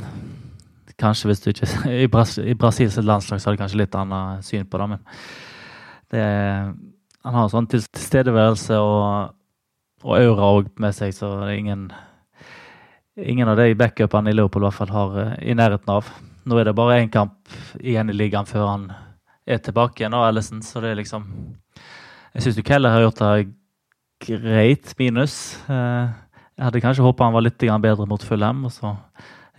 Kanskje hvis du ikke [laughs] I, Bras i Brasils landslag så har de kanskje litt annet syn på det, men det er han har sånn tilstedeværelse og, og aura med seg, så det er ingen Ingen av de backupene i Liverpool i hvert fall har uh, i nærheten av. Nå er det bare én kamp igjen i ligaen før han er tilbake igjen, og Ellison, så det er liksom Jeg syns Keller har gjort det greit, minus. Uh, jeg hadde kanskje håpa han var litt bedre mot Fulham, og så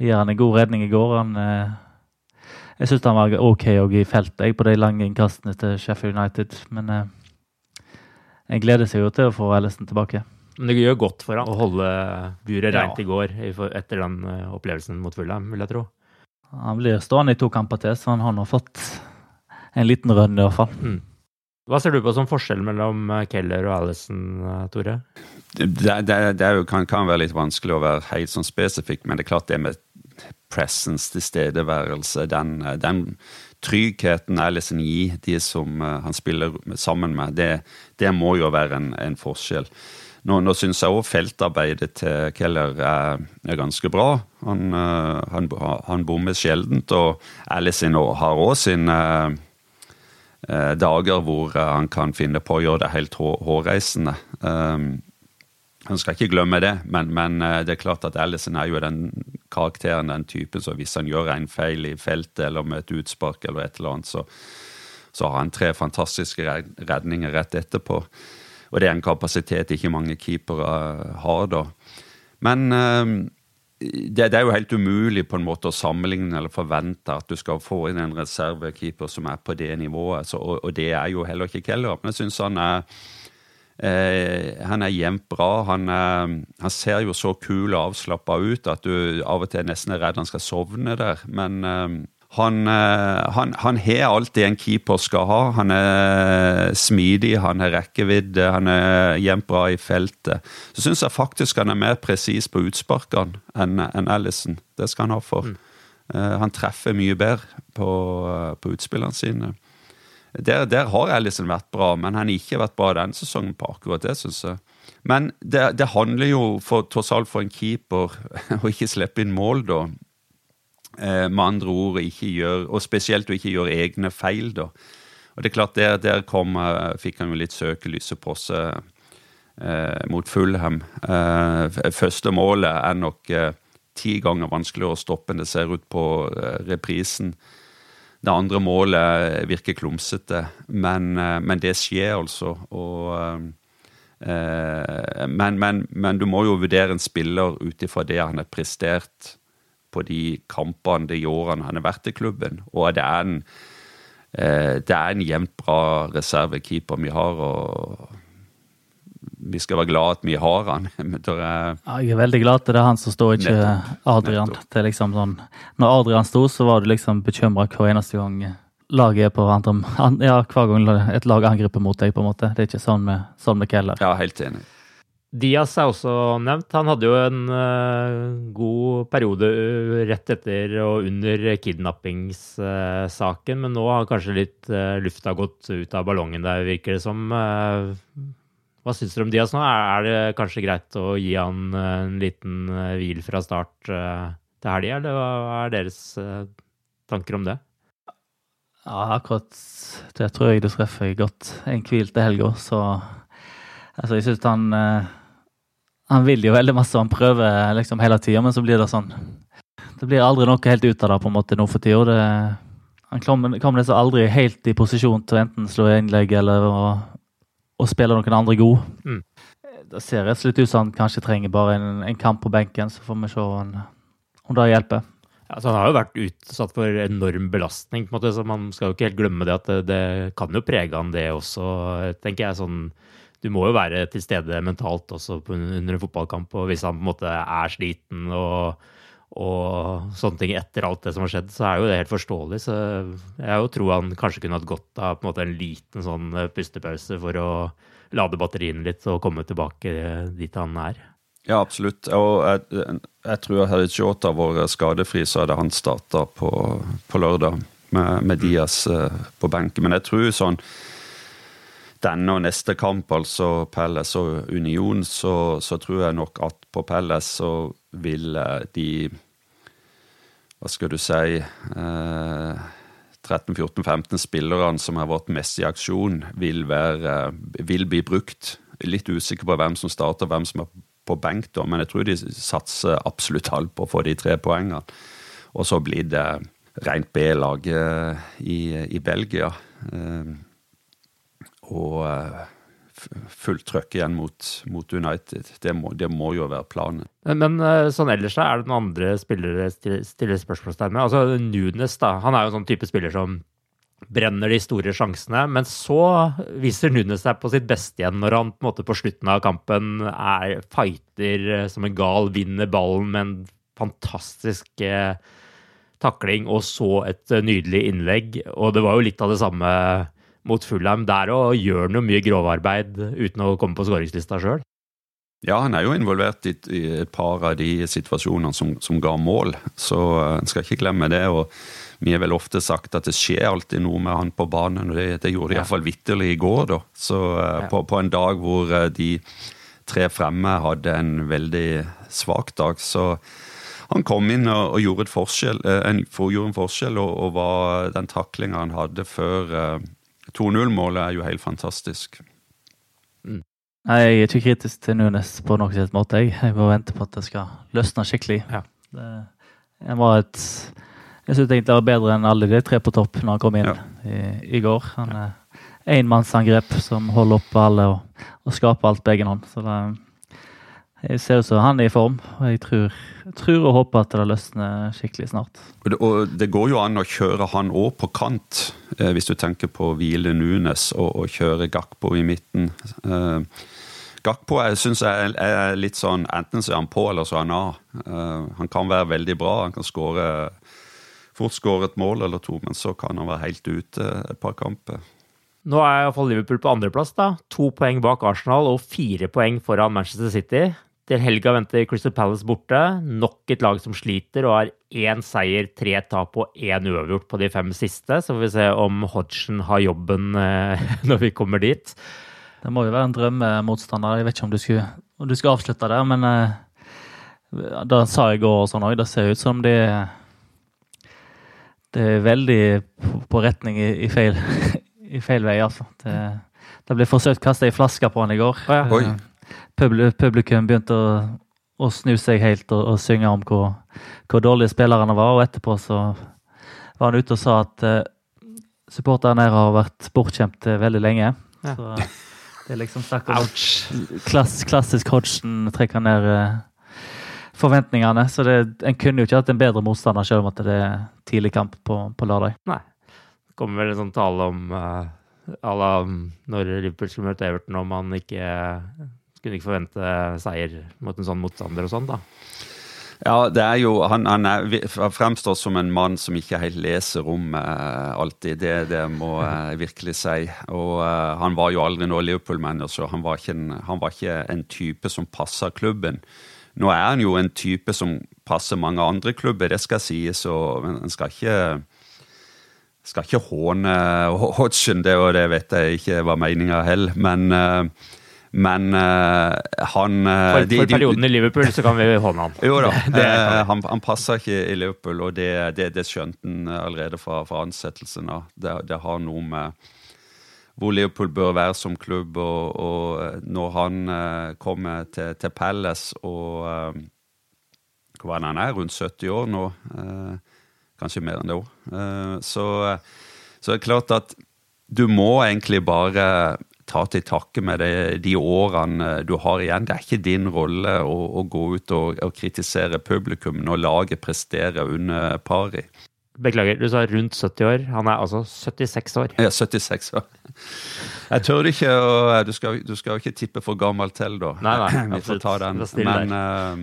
gir han en god redning i går. Han, uh, jeg syns han var OK òg i feltet på de lange innkastene til Sheffield United, men en gleder seg jo til å få Ellison tilbake. Men det gjør godt for han å holde buret rent ja. i går etter den eh, opplevelsen mot Fulham, vil jeg tro. Han blir stående i to kamper til, så han har nå fått en liten rønn i hvert fall. Mm. Hva ser du på som forskjell mellom eh, Keller og Alison, eh, Tore? Det, det, det jo, kan, kan, være litt vanskelig å være helt sånn spesifikk, men det er klart det med presence, tilstedeværelse, den, den tryggheten Alison gir de som uh, han spiller sammen med, det, det må jo være en, en forskjell. Nå, nå syns jeg òg feltarbeidet til Keller er, er ganske bra. Han, uh, han, han bommer sjeldent, og Alison har òg sine uh, dager hvor han kan finne på å gjøre det helt hårreisende. Han skal ikke glemme det, men, men det er klart at Ellison er jo den karakteren, den typen, så hvis han gjør en feil i feltet eller med et utspark eller et eller annet, så, så har han tre fantastiske redninger rett etterpå. Og det er en kapasitet ikke mange keepere har, da. Men det, det, er jo helt umulig på en måte å sammenligne eller forvente at du skal få inn en reservekeeper som er på det nivået. Så, og, og, det er jo heller ikke Keller. Men jeg syns han er eh, han er jevnt bra. Han, er, han, ser jo så kul og avslappa ut at du av og til nesten er redd han skal sovne der. Men eh, han, eh, han, han har alt det en keeper skal ha. Han er smidig, han har rekkevidde, han er jevnt bra i feltet. Så syns jeg faktisk han er mer presis på utsparkene enn en Allison. Det skal han ha for. Mm. Han treffer mye bedre på, på utspillene sine. Der, der, har Ellison vært bra, men han har ikke vært bra denne sesongen på akkurat det, syns jeg. Men det, det, handler jo for, tross alt for en keeper [laughs] å ikke slippe inn mål, da. Eh, med andre ord ikke gjør, og spesielt å ikke gjøre egne feil. da. Og det er klart, Der, der kom, eh, fikk han jo litt søkelyset på seg eh, mot Fulham. Eh, første målet er nok eh, ti ganger vanskeligere å stoppe enn det ser ut på eh, reprisen. Det andre målet virker klumsete, men, men det skjer altså. Og, men, men, men, du må jo vurdere en spiller ut ifra det han har prestert på de kampene, de årene han har vært i klubben. Og det er en, eh, det en jevnt bra reservekeeper vi har. og vi skal være glad at vi har han. [laughs] jeg... Ja, jeg er veldig glad at det er han som står, ikke Nettopp. Adrian. Nettopp. liksom sånn, når Adrian sto, så var du liksom bekymra hver eneste gang laget er på andre Ja, hver gang et lag angriper mot deg, på en måte. Det er ikke sånn med, sånn med Keller. Ja, helt enig. Diaz er også nevnt. Han hadde jo en uh, god periode eh, rett etter og under kidnappingssaken, uh, men nå har kanskje litt uh, lufta gått ut av ballongen der, virker det som. Hva syns dere om Diaz nå? Er, det kanskje greit å gi han en liten hvil fra start til helga, eller hva er deres tanker om det? Ja, akkurat det tror jeg du treffer godt. En hvil til helga, så altså, jeg syns han han vil jo veldig masse, han prøver liksom hele tida, men så blir det sånn Det blir aldri noe helt ut av det på en måte nå for tida. Han kommer liksom aldri helt i posisjon til å enten slå innlegg eller å, å spiller noen andre god. Mm. Det ser rett og slett ut som han kanskje trenger bare en, en kamp på benken, så får vi se om, om det hjelper. Ja, han har jo vært utsatt for enorm belastning, på en måte, så man skal jo ikke helt glemme det at det, det kan jo prege han det også, tenker jeg. sånn du må jo være til stede mentalt også under en fotballkamp. Og hvis han på en måte er sliten og, og sånne ting etter alt det som har skjedd, så er jo det helt forståelig. Så jeg tror han kanskje kunne hatt godt av på en, en liten sånn eh, pustepause for å lade batteriene litt og komme tilbake dit han er. Ja, absolutt. Og jeg, jeg tror hadde Jota vært skadefri, så hadde han starta på, på, lørdag med, med Diaz eh, på benken. Men jeg tror sånn denne og neste kamp, altså Pelles og Union, så, så, tror jeg nok at på Pelles så vil eh, de Hva skal du si eh, 13-14-15 spillerne som har vært mest i aksjon, vil, være, vil bli brukt. Litt usikker på hvem som starter, hvem som er på benk, da, men jeg tror de satser absolutt alt på å få de tre poengene. Og så blir det rent B-lag eh, i, i Belgia. Eh, og eh, fullt trøkk igjen mot, mot United. Det må, det må, jo være planen. Men, eh, sånn ellers er det noen andre spillere stiller spørsmålstegn med. Altså Nunes, da. Han er jo en sånn type spiller som brenner de store sjansene, men så viser Nunes seg på sitt beste igjen når han på, måte, på slutten av kampen er fighter eh, som en gal, vinner ballen med en fantastisk eh, takling og så et nydelig innlegg. Og det var jo litt av det samme mot Fulham der og gjør noe mye grovarbeid uten å komme på skåringslista sjøl. Ja, han er jo involvert i, i, et par av de situasjonene som, som ga mål, så uh, en skal ikke glemme det. og Vi har vel ofte sagt at det skjer alltid noe med han på banen, og det, det gjorde det ja. iallfall vitterlig i går. da. Så uh, ja. på, på, en dag hvor uh, de tre fremme hadde en veldig svak dag, så han kom inn og, og gjorde, forskjell, en, gjorde, en, forskjell, og, og var den taklinga han hadde før 2-0-målet er jo helt fantastisk. Mm. Nei, jeg er ikke kritisk til Nunes på noen slags måte. Jeg, jeg bare venter på at det skal løsne skikkelig. Ja. Det, jeg var et Jeg syns egentlig det var bedre enn alle de tre på topp når han kom inn i, i går. Han er enmannsangrep som holder oppe alle og, og skaper alt på egen hånd. Så det, jeg ser ut som han er i form, og jeg tror, tror og håper at det løsner skikkelig snart. Og det, og det går jo an å kjøre han òg på kant, eh, hvis du tenker på å hvile Nunes og, og kjøre Gakpo i midten. Eh, Gakpo jeg synes jeg er, er litt sånn enten så er han på eller så er han av. Eh, han kan være veldig bra, han kan skåre fort skåre et mål eller to, men så kan han være helt ute et par kamper. Nå er iallfall Liverpool på andreplass, da. To poeng bak Arsenal og fire poeng foran Manchester City. Til helga venter Crystal Palace borte. Nok et lag som sliter og har én seier, tre tap og én uavgjort på de fem siste. Så får vi se om Hodgson har jobben eh, [laughs] når vi kommer dit. Det må jo være en drømmemotstander. Jeg vet ikke om du skulle, om du skulle avslutte der, men eh, det sa jeg i går og sånn òg. Det ser ut som det Det er veldig på, på retning i, i, feil, [laughs] i, feil, vei, altså. Det, det ble forsøkt kasta ei flaske på han i går. Oi. Publikum begynte å, å snu seg helt og, og synge om hvor, hvor, dårlige spillerne var, og etterpå så var han ute og sa at uh, supporterne her har vært bortskjemt veldig lenge. Ja. Så det er liksom snakk om klass, klassisk Hodgson trekker ned uh, forventningene. Så det, en kunne jo ikke hatt en bedre motstander selv om at det er tidlig kamp på, på lørdag. Nei. Det kommer vel en sånn tale om uh, la, når Liverpool skulle møte Everton, om han ikke kunne ikke forvente seier mot en sånn motstander og sånn, da. Ja, det er jo Han, han er, fremstår som en mann som ikke helt leser rommet eh, alltid. Det, det må jeg virkelig si. Og uh, han var jo aldri noe Liverpool-manager. Han, han var ikke en type som passa klubben. Nå er han jo en type som passer mange andre klubber, det skal sies, og en skal ikke skal ikke håne Hodgson, det, det vet jeg ikke var meninga heller, men uh, men uh, han uh, For, for perioden i Liverpool så kan vi håne han. Jo da. [laughs] det, han, han passer ikke i Liverpool, og det, det, det skjønte han allerede fra, fra ansettelsen av. Det, det, har noe med hvor Liverpool bør være som klubb, og, og når han kommer til, til Palace og Hva er han er, rundt 70 år nå? kanskje mer enn det òg. så, så det er klart at du må egentlig bare ta til takke med det, de årene du har igjen. Det er ikke din rolle å, å gå ut og, og, kritisere publikum når laget presterer under pari. Beklager, du sa rundt 70 år. Han er altså 76 år. Ja, 76 år. Jeg tør ikke å Du skal jo ikke tippe for gammelt til, da. Nei, nei, [clears throat] Vi får ta den. Men uh,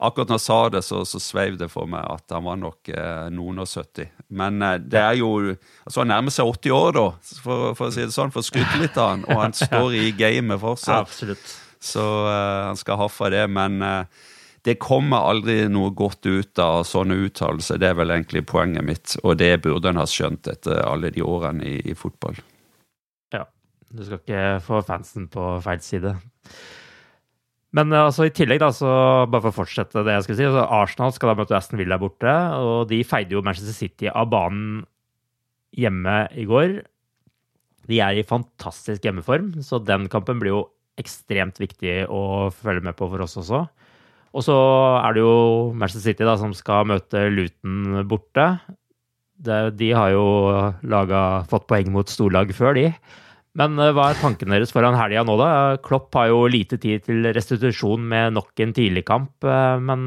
akkurat når jeg sa det, så, så sveiv det for meg at han var nok eh, noen og 70. Men eh, det er jo altså Han nærmer seg 80 år, da, for, for å si det sånn, for å skryte litt av han. Og han [laughs] står i gamet fortsatt. Absolutt. Så eh, han skal ha for det. Men det kommer aldri noe godt ut av sånne uttalelser. Det er vel egentlig poenget mitt, og det burde han ha skjønt etter alle de årene i, i fotball. Ja. Du skal ikke få fansen på feil side. Men altså, i tillegg, da, så bare for å fortsette det jeg skulle si, altså, Arsenal skal da møte Aston Villa borte. Og de feide jo Manchester City av banen hjemme i går. De er i fantastisk hjemmeform, så den kampen blir jo ekstremt viktig å følge med på for oss også. Og så er det jo Manchester City da, som skal møte Luton borte. Det, de har jo laget, fått poeng mot storlag før, de. Men eh, hva er tankene deres foran helga nå, da? Klopp har jo lite tid til restitusjon med nok en tidligkamp. Eh, men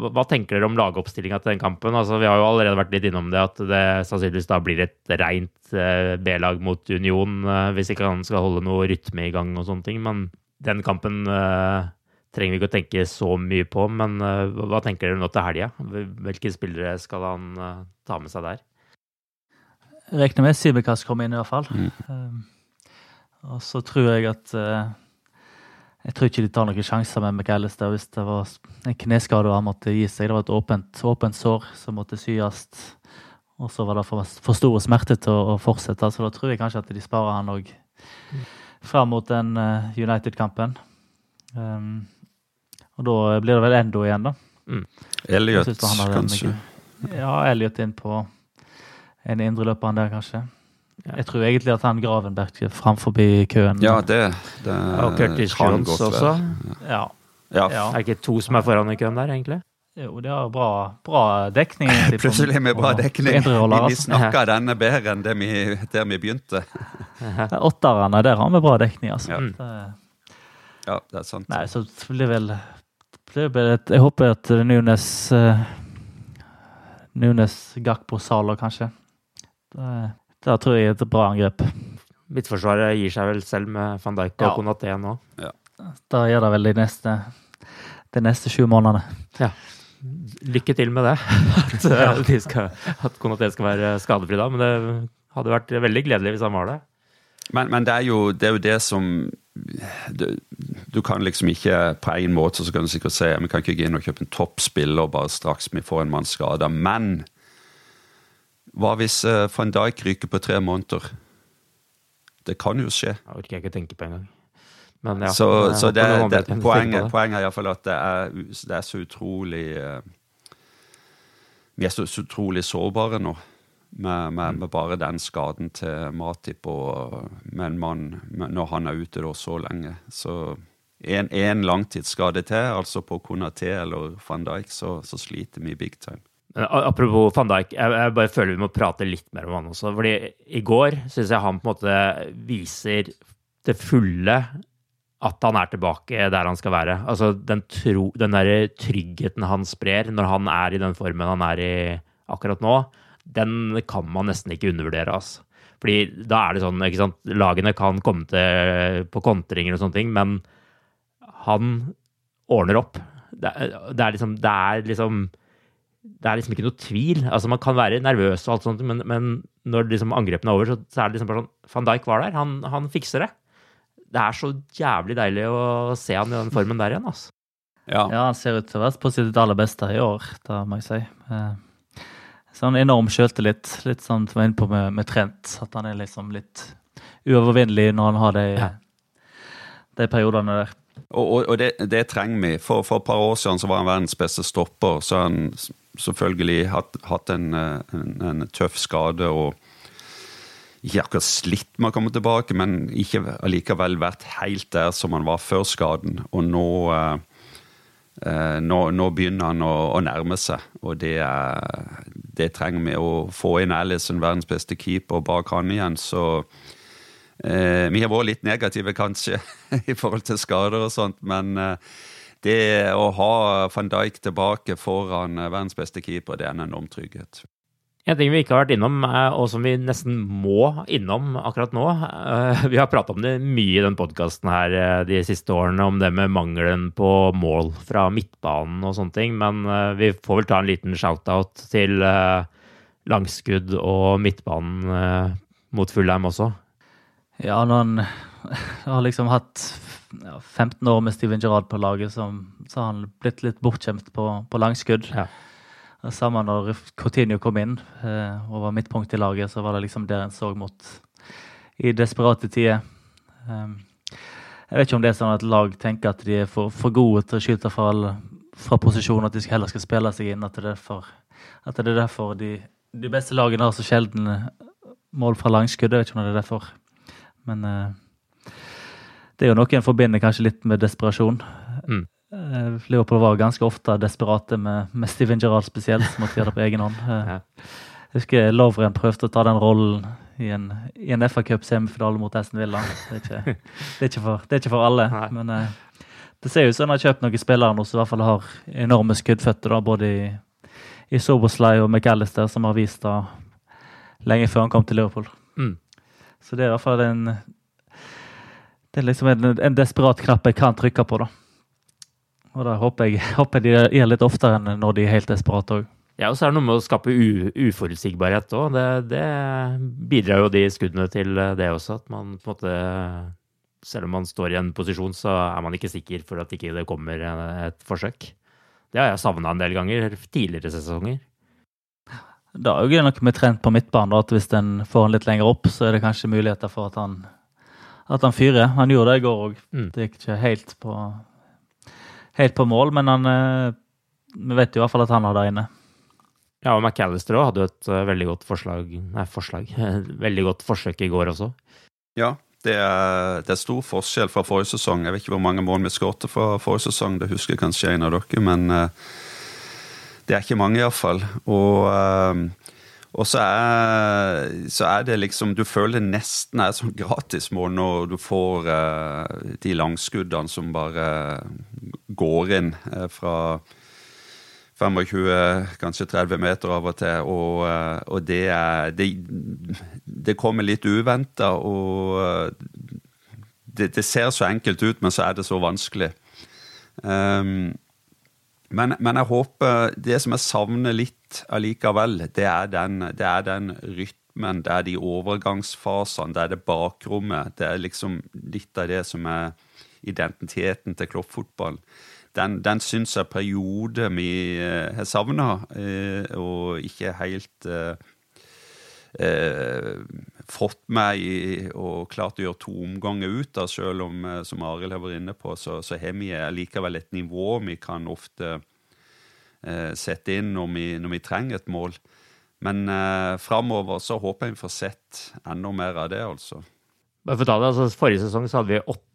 hva tenker dere om lagoppstillinga til den kampen? Altså, vi har jo allerede vært litt innom det, at det sannsynligvis da blir et rent eh, B-lag mot Union, hvis ikke han skal holde noe rytme i gang og sånne ting. Men den kampen trenger vi ikke å tenke så mye på. Men hva tenker dere nå til helga? Hvilke spillere skal han ta med seg der? Regner med Sibekas kommer inn, i hvert fall. Mm. Og så tror jeg at uh, Jeg tror ikke de tar noen sjanser med McAllister hvis det var en kneskade og han måtte gi seg. Det var et åpent, åpent sår som måtte syes. Og så var det for, for store smerter til å, fortsette, så da tror jeg kanskje at de sparer han òg fram mot den uh, United-kampen. Um, og da blir det vel Endo igjen, da. Mm. Elliot, kanskje? Ja, Elliot inn på en indreløper der, kanskje. Jeg tror egentlig at han Gravenberg skal fram forbi køen. Ja, det, det Og Curtis Hans Jones også. Ja. Ja. Ja. Er det ikke to som er foran i køen der, egentlig? Jo, det har bra, bra dekning. [laughs] Plutselig med bra dekning. Vi, altså. denne bedre enn vi, der vi begynte. Åtterne, der har vi bra dekning, altså. Ja. Det- Ja, det er sant. Nei, så det blir vel det blir vel et, Jeg håper at Nunes uh, Nunes Gakpo Salah, kanskje. Det, det tror jeg er et bra angrep. Midtforsvaret gir seg vel selv med van Dijk og Ja. Konaté nå. Da gjør det vel de neste, de neste sju månedene. Ja. Lykke til med det. [laughs] [laughs] At, de skal, at Konaté skal være skadefri da. Men det hadde vært veldig gledelig hvis han var det. Men, men det, er jo, det er jo det som du, du kan liksom ikke På en måte så kan du sikkert si vi kan ikke gå inn og kjøpe en toppspiller bare straks vi får en mann skada. Men hva hvis uh, van Dijk ryker på tre måneder? Det kan jo skje. Det orker jeg ikke tenke på engang. Men ja, så jeg så det, det, poenget, det. poenget er iallfall at det er, det er så utrolig eh, Vi er så, så utrolig sårbare nå. Med, med, med bare den skaden til Matip og en mann når han er ute da så lenge. Så en, en langtidsskade til, altså på Konaté eller van Dijk, så, så sliter vi big time. A- Apropos van Dijk, jeg, jeg bare føler vi må prate litt mer om han også. fordi i går syns jeg han på en måte viser det fulle at han er tilbake der han skal være. Altså den, tro, den der tryggheten han sprer når han er i den formen han er i akkurat nå, den kan man nesten ikke undervurdere. Altså. Fordi da er det sånn, ikke sant, lagene kan komme til på kontringer og sånne ting, men han ordner opp. Det, det er liksom, det er liksom det er liksom ikke noe tvil. Altså Man kan være nervøs, og alt sånt, men, men når liksom angrepene er over, så, så er det liksom bare sånn Van Dijk var der. Han, han fikser det. Det er så jævlig deilig å se han i den formen der igjen. altså. Ja. han ser ut til å være på sitt aller beste i år, da må jeg si. Eh, Sånn enorm sjøltillit. Litt sånn som jeg var inne på med, med Trent. At han er liksom litt uovervinnelig når han har de, de periodene der. Og, og, og det, det trenger vi. For, for et par år siden så var han verdens beste stopper. Så han selvfølgelig hatt, hatt en, eh, en, en tøff skade og ikke akkurat slitt med å komme tilbake, men ikke allikevel vært helt der som han var før skaden. Og nå, eh, eh, nå, nå begynner han å, å nærme seg, og det, det trenger vi. Å få inn Alison, verdens beste keeper, bak han igjen, så Eh, vi har vært litt negative, kanskje, [laughs] i forhold til skader og sånt, men eh, det å ha van Dijk tilbake foran eh, verdens beste keeper, det er en enorm trygghet. En ting vi ikke har vært innom, eh, og som vi nesten må innom akkurat nå eh, [laughs] Vi har prata om det mye i den podkasten her de siste årene, om det med mangelen på mål fra midtbanen og sånne ting, men vi får vel ta en liten shout-out til langskudd og midtbanen mot Fullheim også. Ja, når han [laughs] har liksom hatt ja, 15 år med Steven Gerrard på laget, så, så har han blitt litt bortskjemt på, på langskudd. Ja. Samme når Coutinho kom inn eh, og var midtpunkt i laget, så var det liksom der en så mot i desperate tider. Um, jeg vet ikke om det er sånn at lag tenker at de er for, for gode til å skyte fra, fra posisjon, at de heller skal spille seg inn. At det er derfor, det er derfor de, de beste lagene har så sjelden mål fra langskudd. Jeg vet ikke om det er derfor. Men eh, det er jo noe en forbinder kanskje litt med desperasjon. Mm. Eh, Liverpool var ganske ofte desperate med, med Steven Gerrard spesielt, som måtte gjøre det på egen hånd. [laughs] ja. Jeg husker Lovren prøvde å ta den rollen i en, i en FA Cup-semifinale mot Aston Villa. Det er ikke, [laughs] det er ikke, for, det er ikke for alle. Men eh, det ser ut som han har kjøpt noen spillere nå som i hvert fall har enorme skuddføtter, da, både i, i Soboslay og McAllister, som har vist det lenge før han kom til Liverpool. Mm. Så det er i hvert fall en Det er liksom en, en desperat knapp jeg kan trykke på, da. Og da håper jeg, [laughs] håper de er litt oftere enn når de er helt desperate òg. Ja, og så er det noe med å skape uforutsigbarhet òg. Det, det bidrar jo de skuddene til eh, det også. At man på en måte Selv om man står i en posisjon, så er man ikke sikker for at ikke det kommer et forsøk. Det har jeg savna en del ganger tidligere sesonger. Det er jo noe med trent på midtbanen, at hvis en får han litt lenger opp, så er det kanskje muligheter for at han, at han fyrer. Han gjorde det i går òg. Det gikk ikke helt på, helt på mål, men han, eh, vi vet jo i hvert fall at han har det inne. Ja, og McAllister òg hadde jo et uh, veldig godt forslag Nei, forslag. [laughs] veldig godt forsøk i går også. Ja, det er, det er, stor forskjell fra forrige sesong. Jeg vet ikke hvor mange mål vi skåret fra forrige sesong, det husker kanskje en av dere, men uh, det er ikke mange, iallfall. Og uh, og så er, så er, det liksom Du føler det nesten er sånn gratismål når du får uh, de langskuddene som bare går inn uh, fra 25, kanskje 30 meter av og til. Og, uh, og det er det, det, kommer litt uventa, og det, det, ser så enkelt ut, men så er det så vanskelig. Um, men, men, jeg håper Det som jeg savner litt allikevel, det er den, det er den rytmen, det er de overgangsfasene, det er det bakrommet. Det er liksom litt av det som er identiteten til kloppfotballen. Den, den syns jeg periode vi eh, har savna, eh, og ikke helt eh, eh, fått meg i, og klart å gjøre to omganger ut av, selv om, som Arild har vært inne på, så, så har vi likevel et nivå vi kan ofte eh, sette inn når vi, når vi, trenger et mål. Men eh, framover så håper jeg vi får sett enda mer av det, altså. For ta det, altså Forrige sesong så hadde vi åtte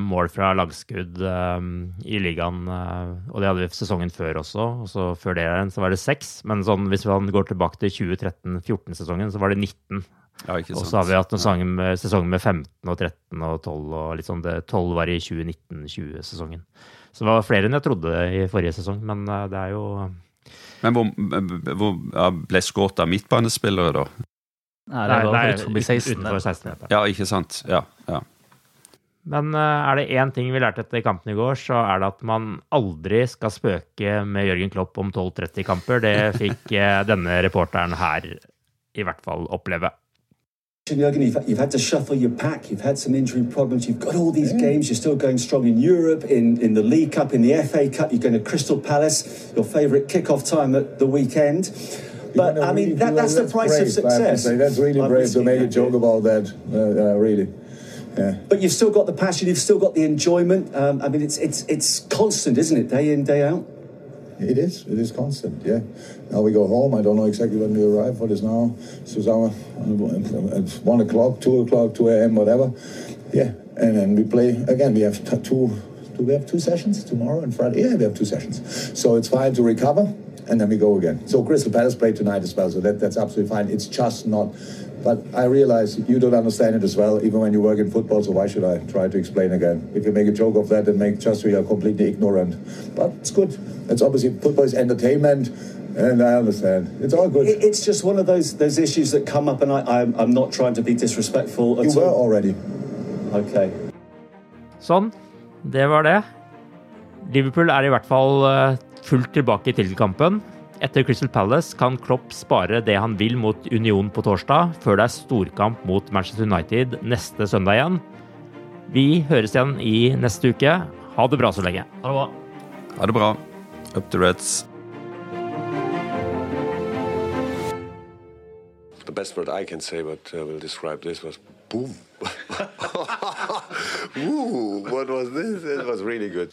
mål fra lagskudd um, i ligaen. Uh, og det hadde vi sesongen før også. Og så før det så var det seks. Men sånn, hvis man går tilbake til 2013-14-sesongen, så var det 19. Ja, og så har vi hatt med, sesonger med 15 og 13 og 12 og litt sånn. Det, 12 var i 2019-20-sesongen. Så det var flere enn jeg trodde i forrige sesong, men uh, det er jo Men hvor, hvor ble skåret av midtbanespillere, da? Nei, det var utenfor 16. Utenfor 16 meter. Ja, ikke sant. Ja, ja. Men uh, er det én ting vi lærte etter kampen i går, så er det at man aldri skal spøke med Jørgen Klopp om 12-30-kamper. Det fikk uh, denne reporteren her i hvert fall oppleve. You've, you've, had to shuffle your pack. You've had some injury problems. You've got all these yeah. games. You're still going strong in Europe, in, in the League Cup, in the FA Cup. You're going to Crystal Palace, your favourite kick-off time at the weekend. But I mean, that, that's the price brave, of success. That's really I'm brave to make a joke about that. Uh, uh, really. Yeah. But you've still got the passion. You've still got the enjoyment. Um, I mean, it's it's it's constant, isn't it? Day in, day out. It is. It is constant. Yeah. Now we go home. I don't know exactly when we arrive. What is now? At one o'clock, two o'clock, two a.m., whatever. Yeah. And then we play again. We have two. Do we have two sessions tomorrow and Friday? Yeah, we have two sessions. So it's fine to recover, and then we go again. So Crystal Palace play tonight as well. So that, that's absolutely fine. It's just not. But I realize you don't understand it as well, even when you work in football. So why should I try to explain again? If you make a joke of that, and make just we are completely ignorant. But it's good. It's obviously football is entertainment. And I understand. It's all good. It's just one of those those issues that come up, and I, I'm, I'm not trying to be disrespectful at you were all. already. Okay. Sånn. Det var det. Liverpool er i hvert fall eh, fullt tilbake i titelkampen. Etter Crystal Palace kan Klopp spare det han vil mot Union på torsdag, før det er storkamp mot Manchester United neste søndag igjen. Vi høres igjen i neste uke. Ha det bra så lenge. Ha det bra. Ha det bra. Up to Reds. The best word I can say, but uh, will describe this was boom. [laughs] Ooh, what was this? It was really good.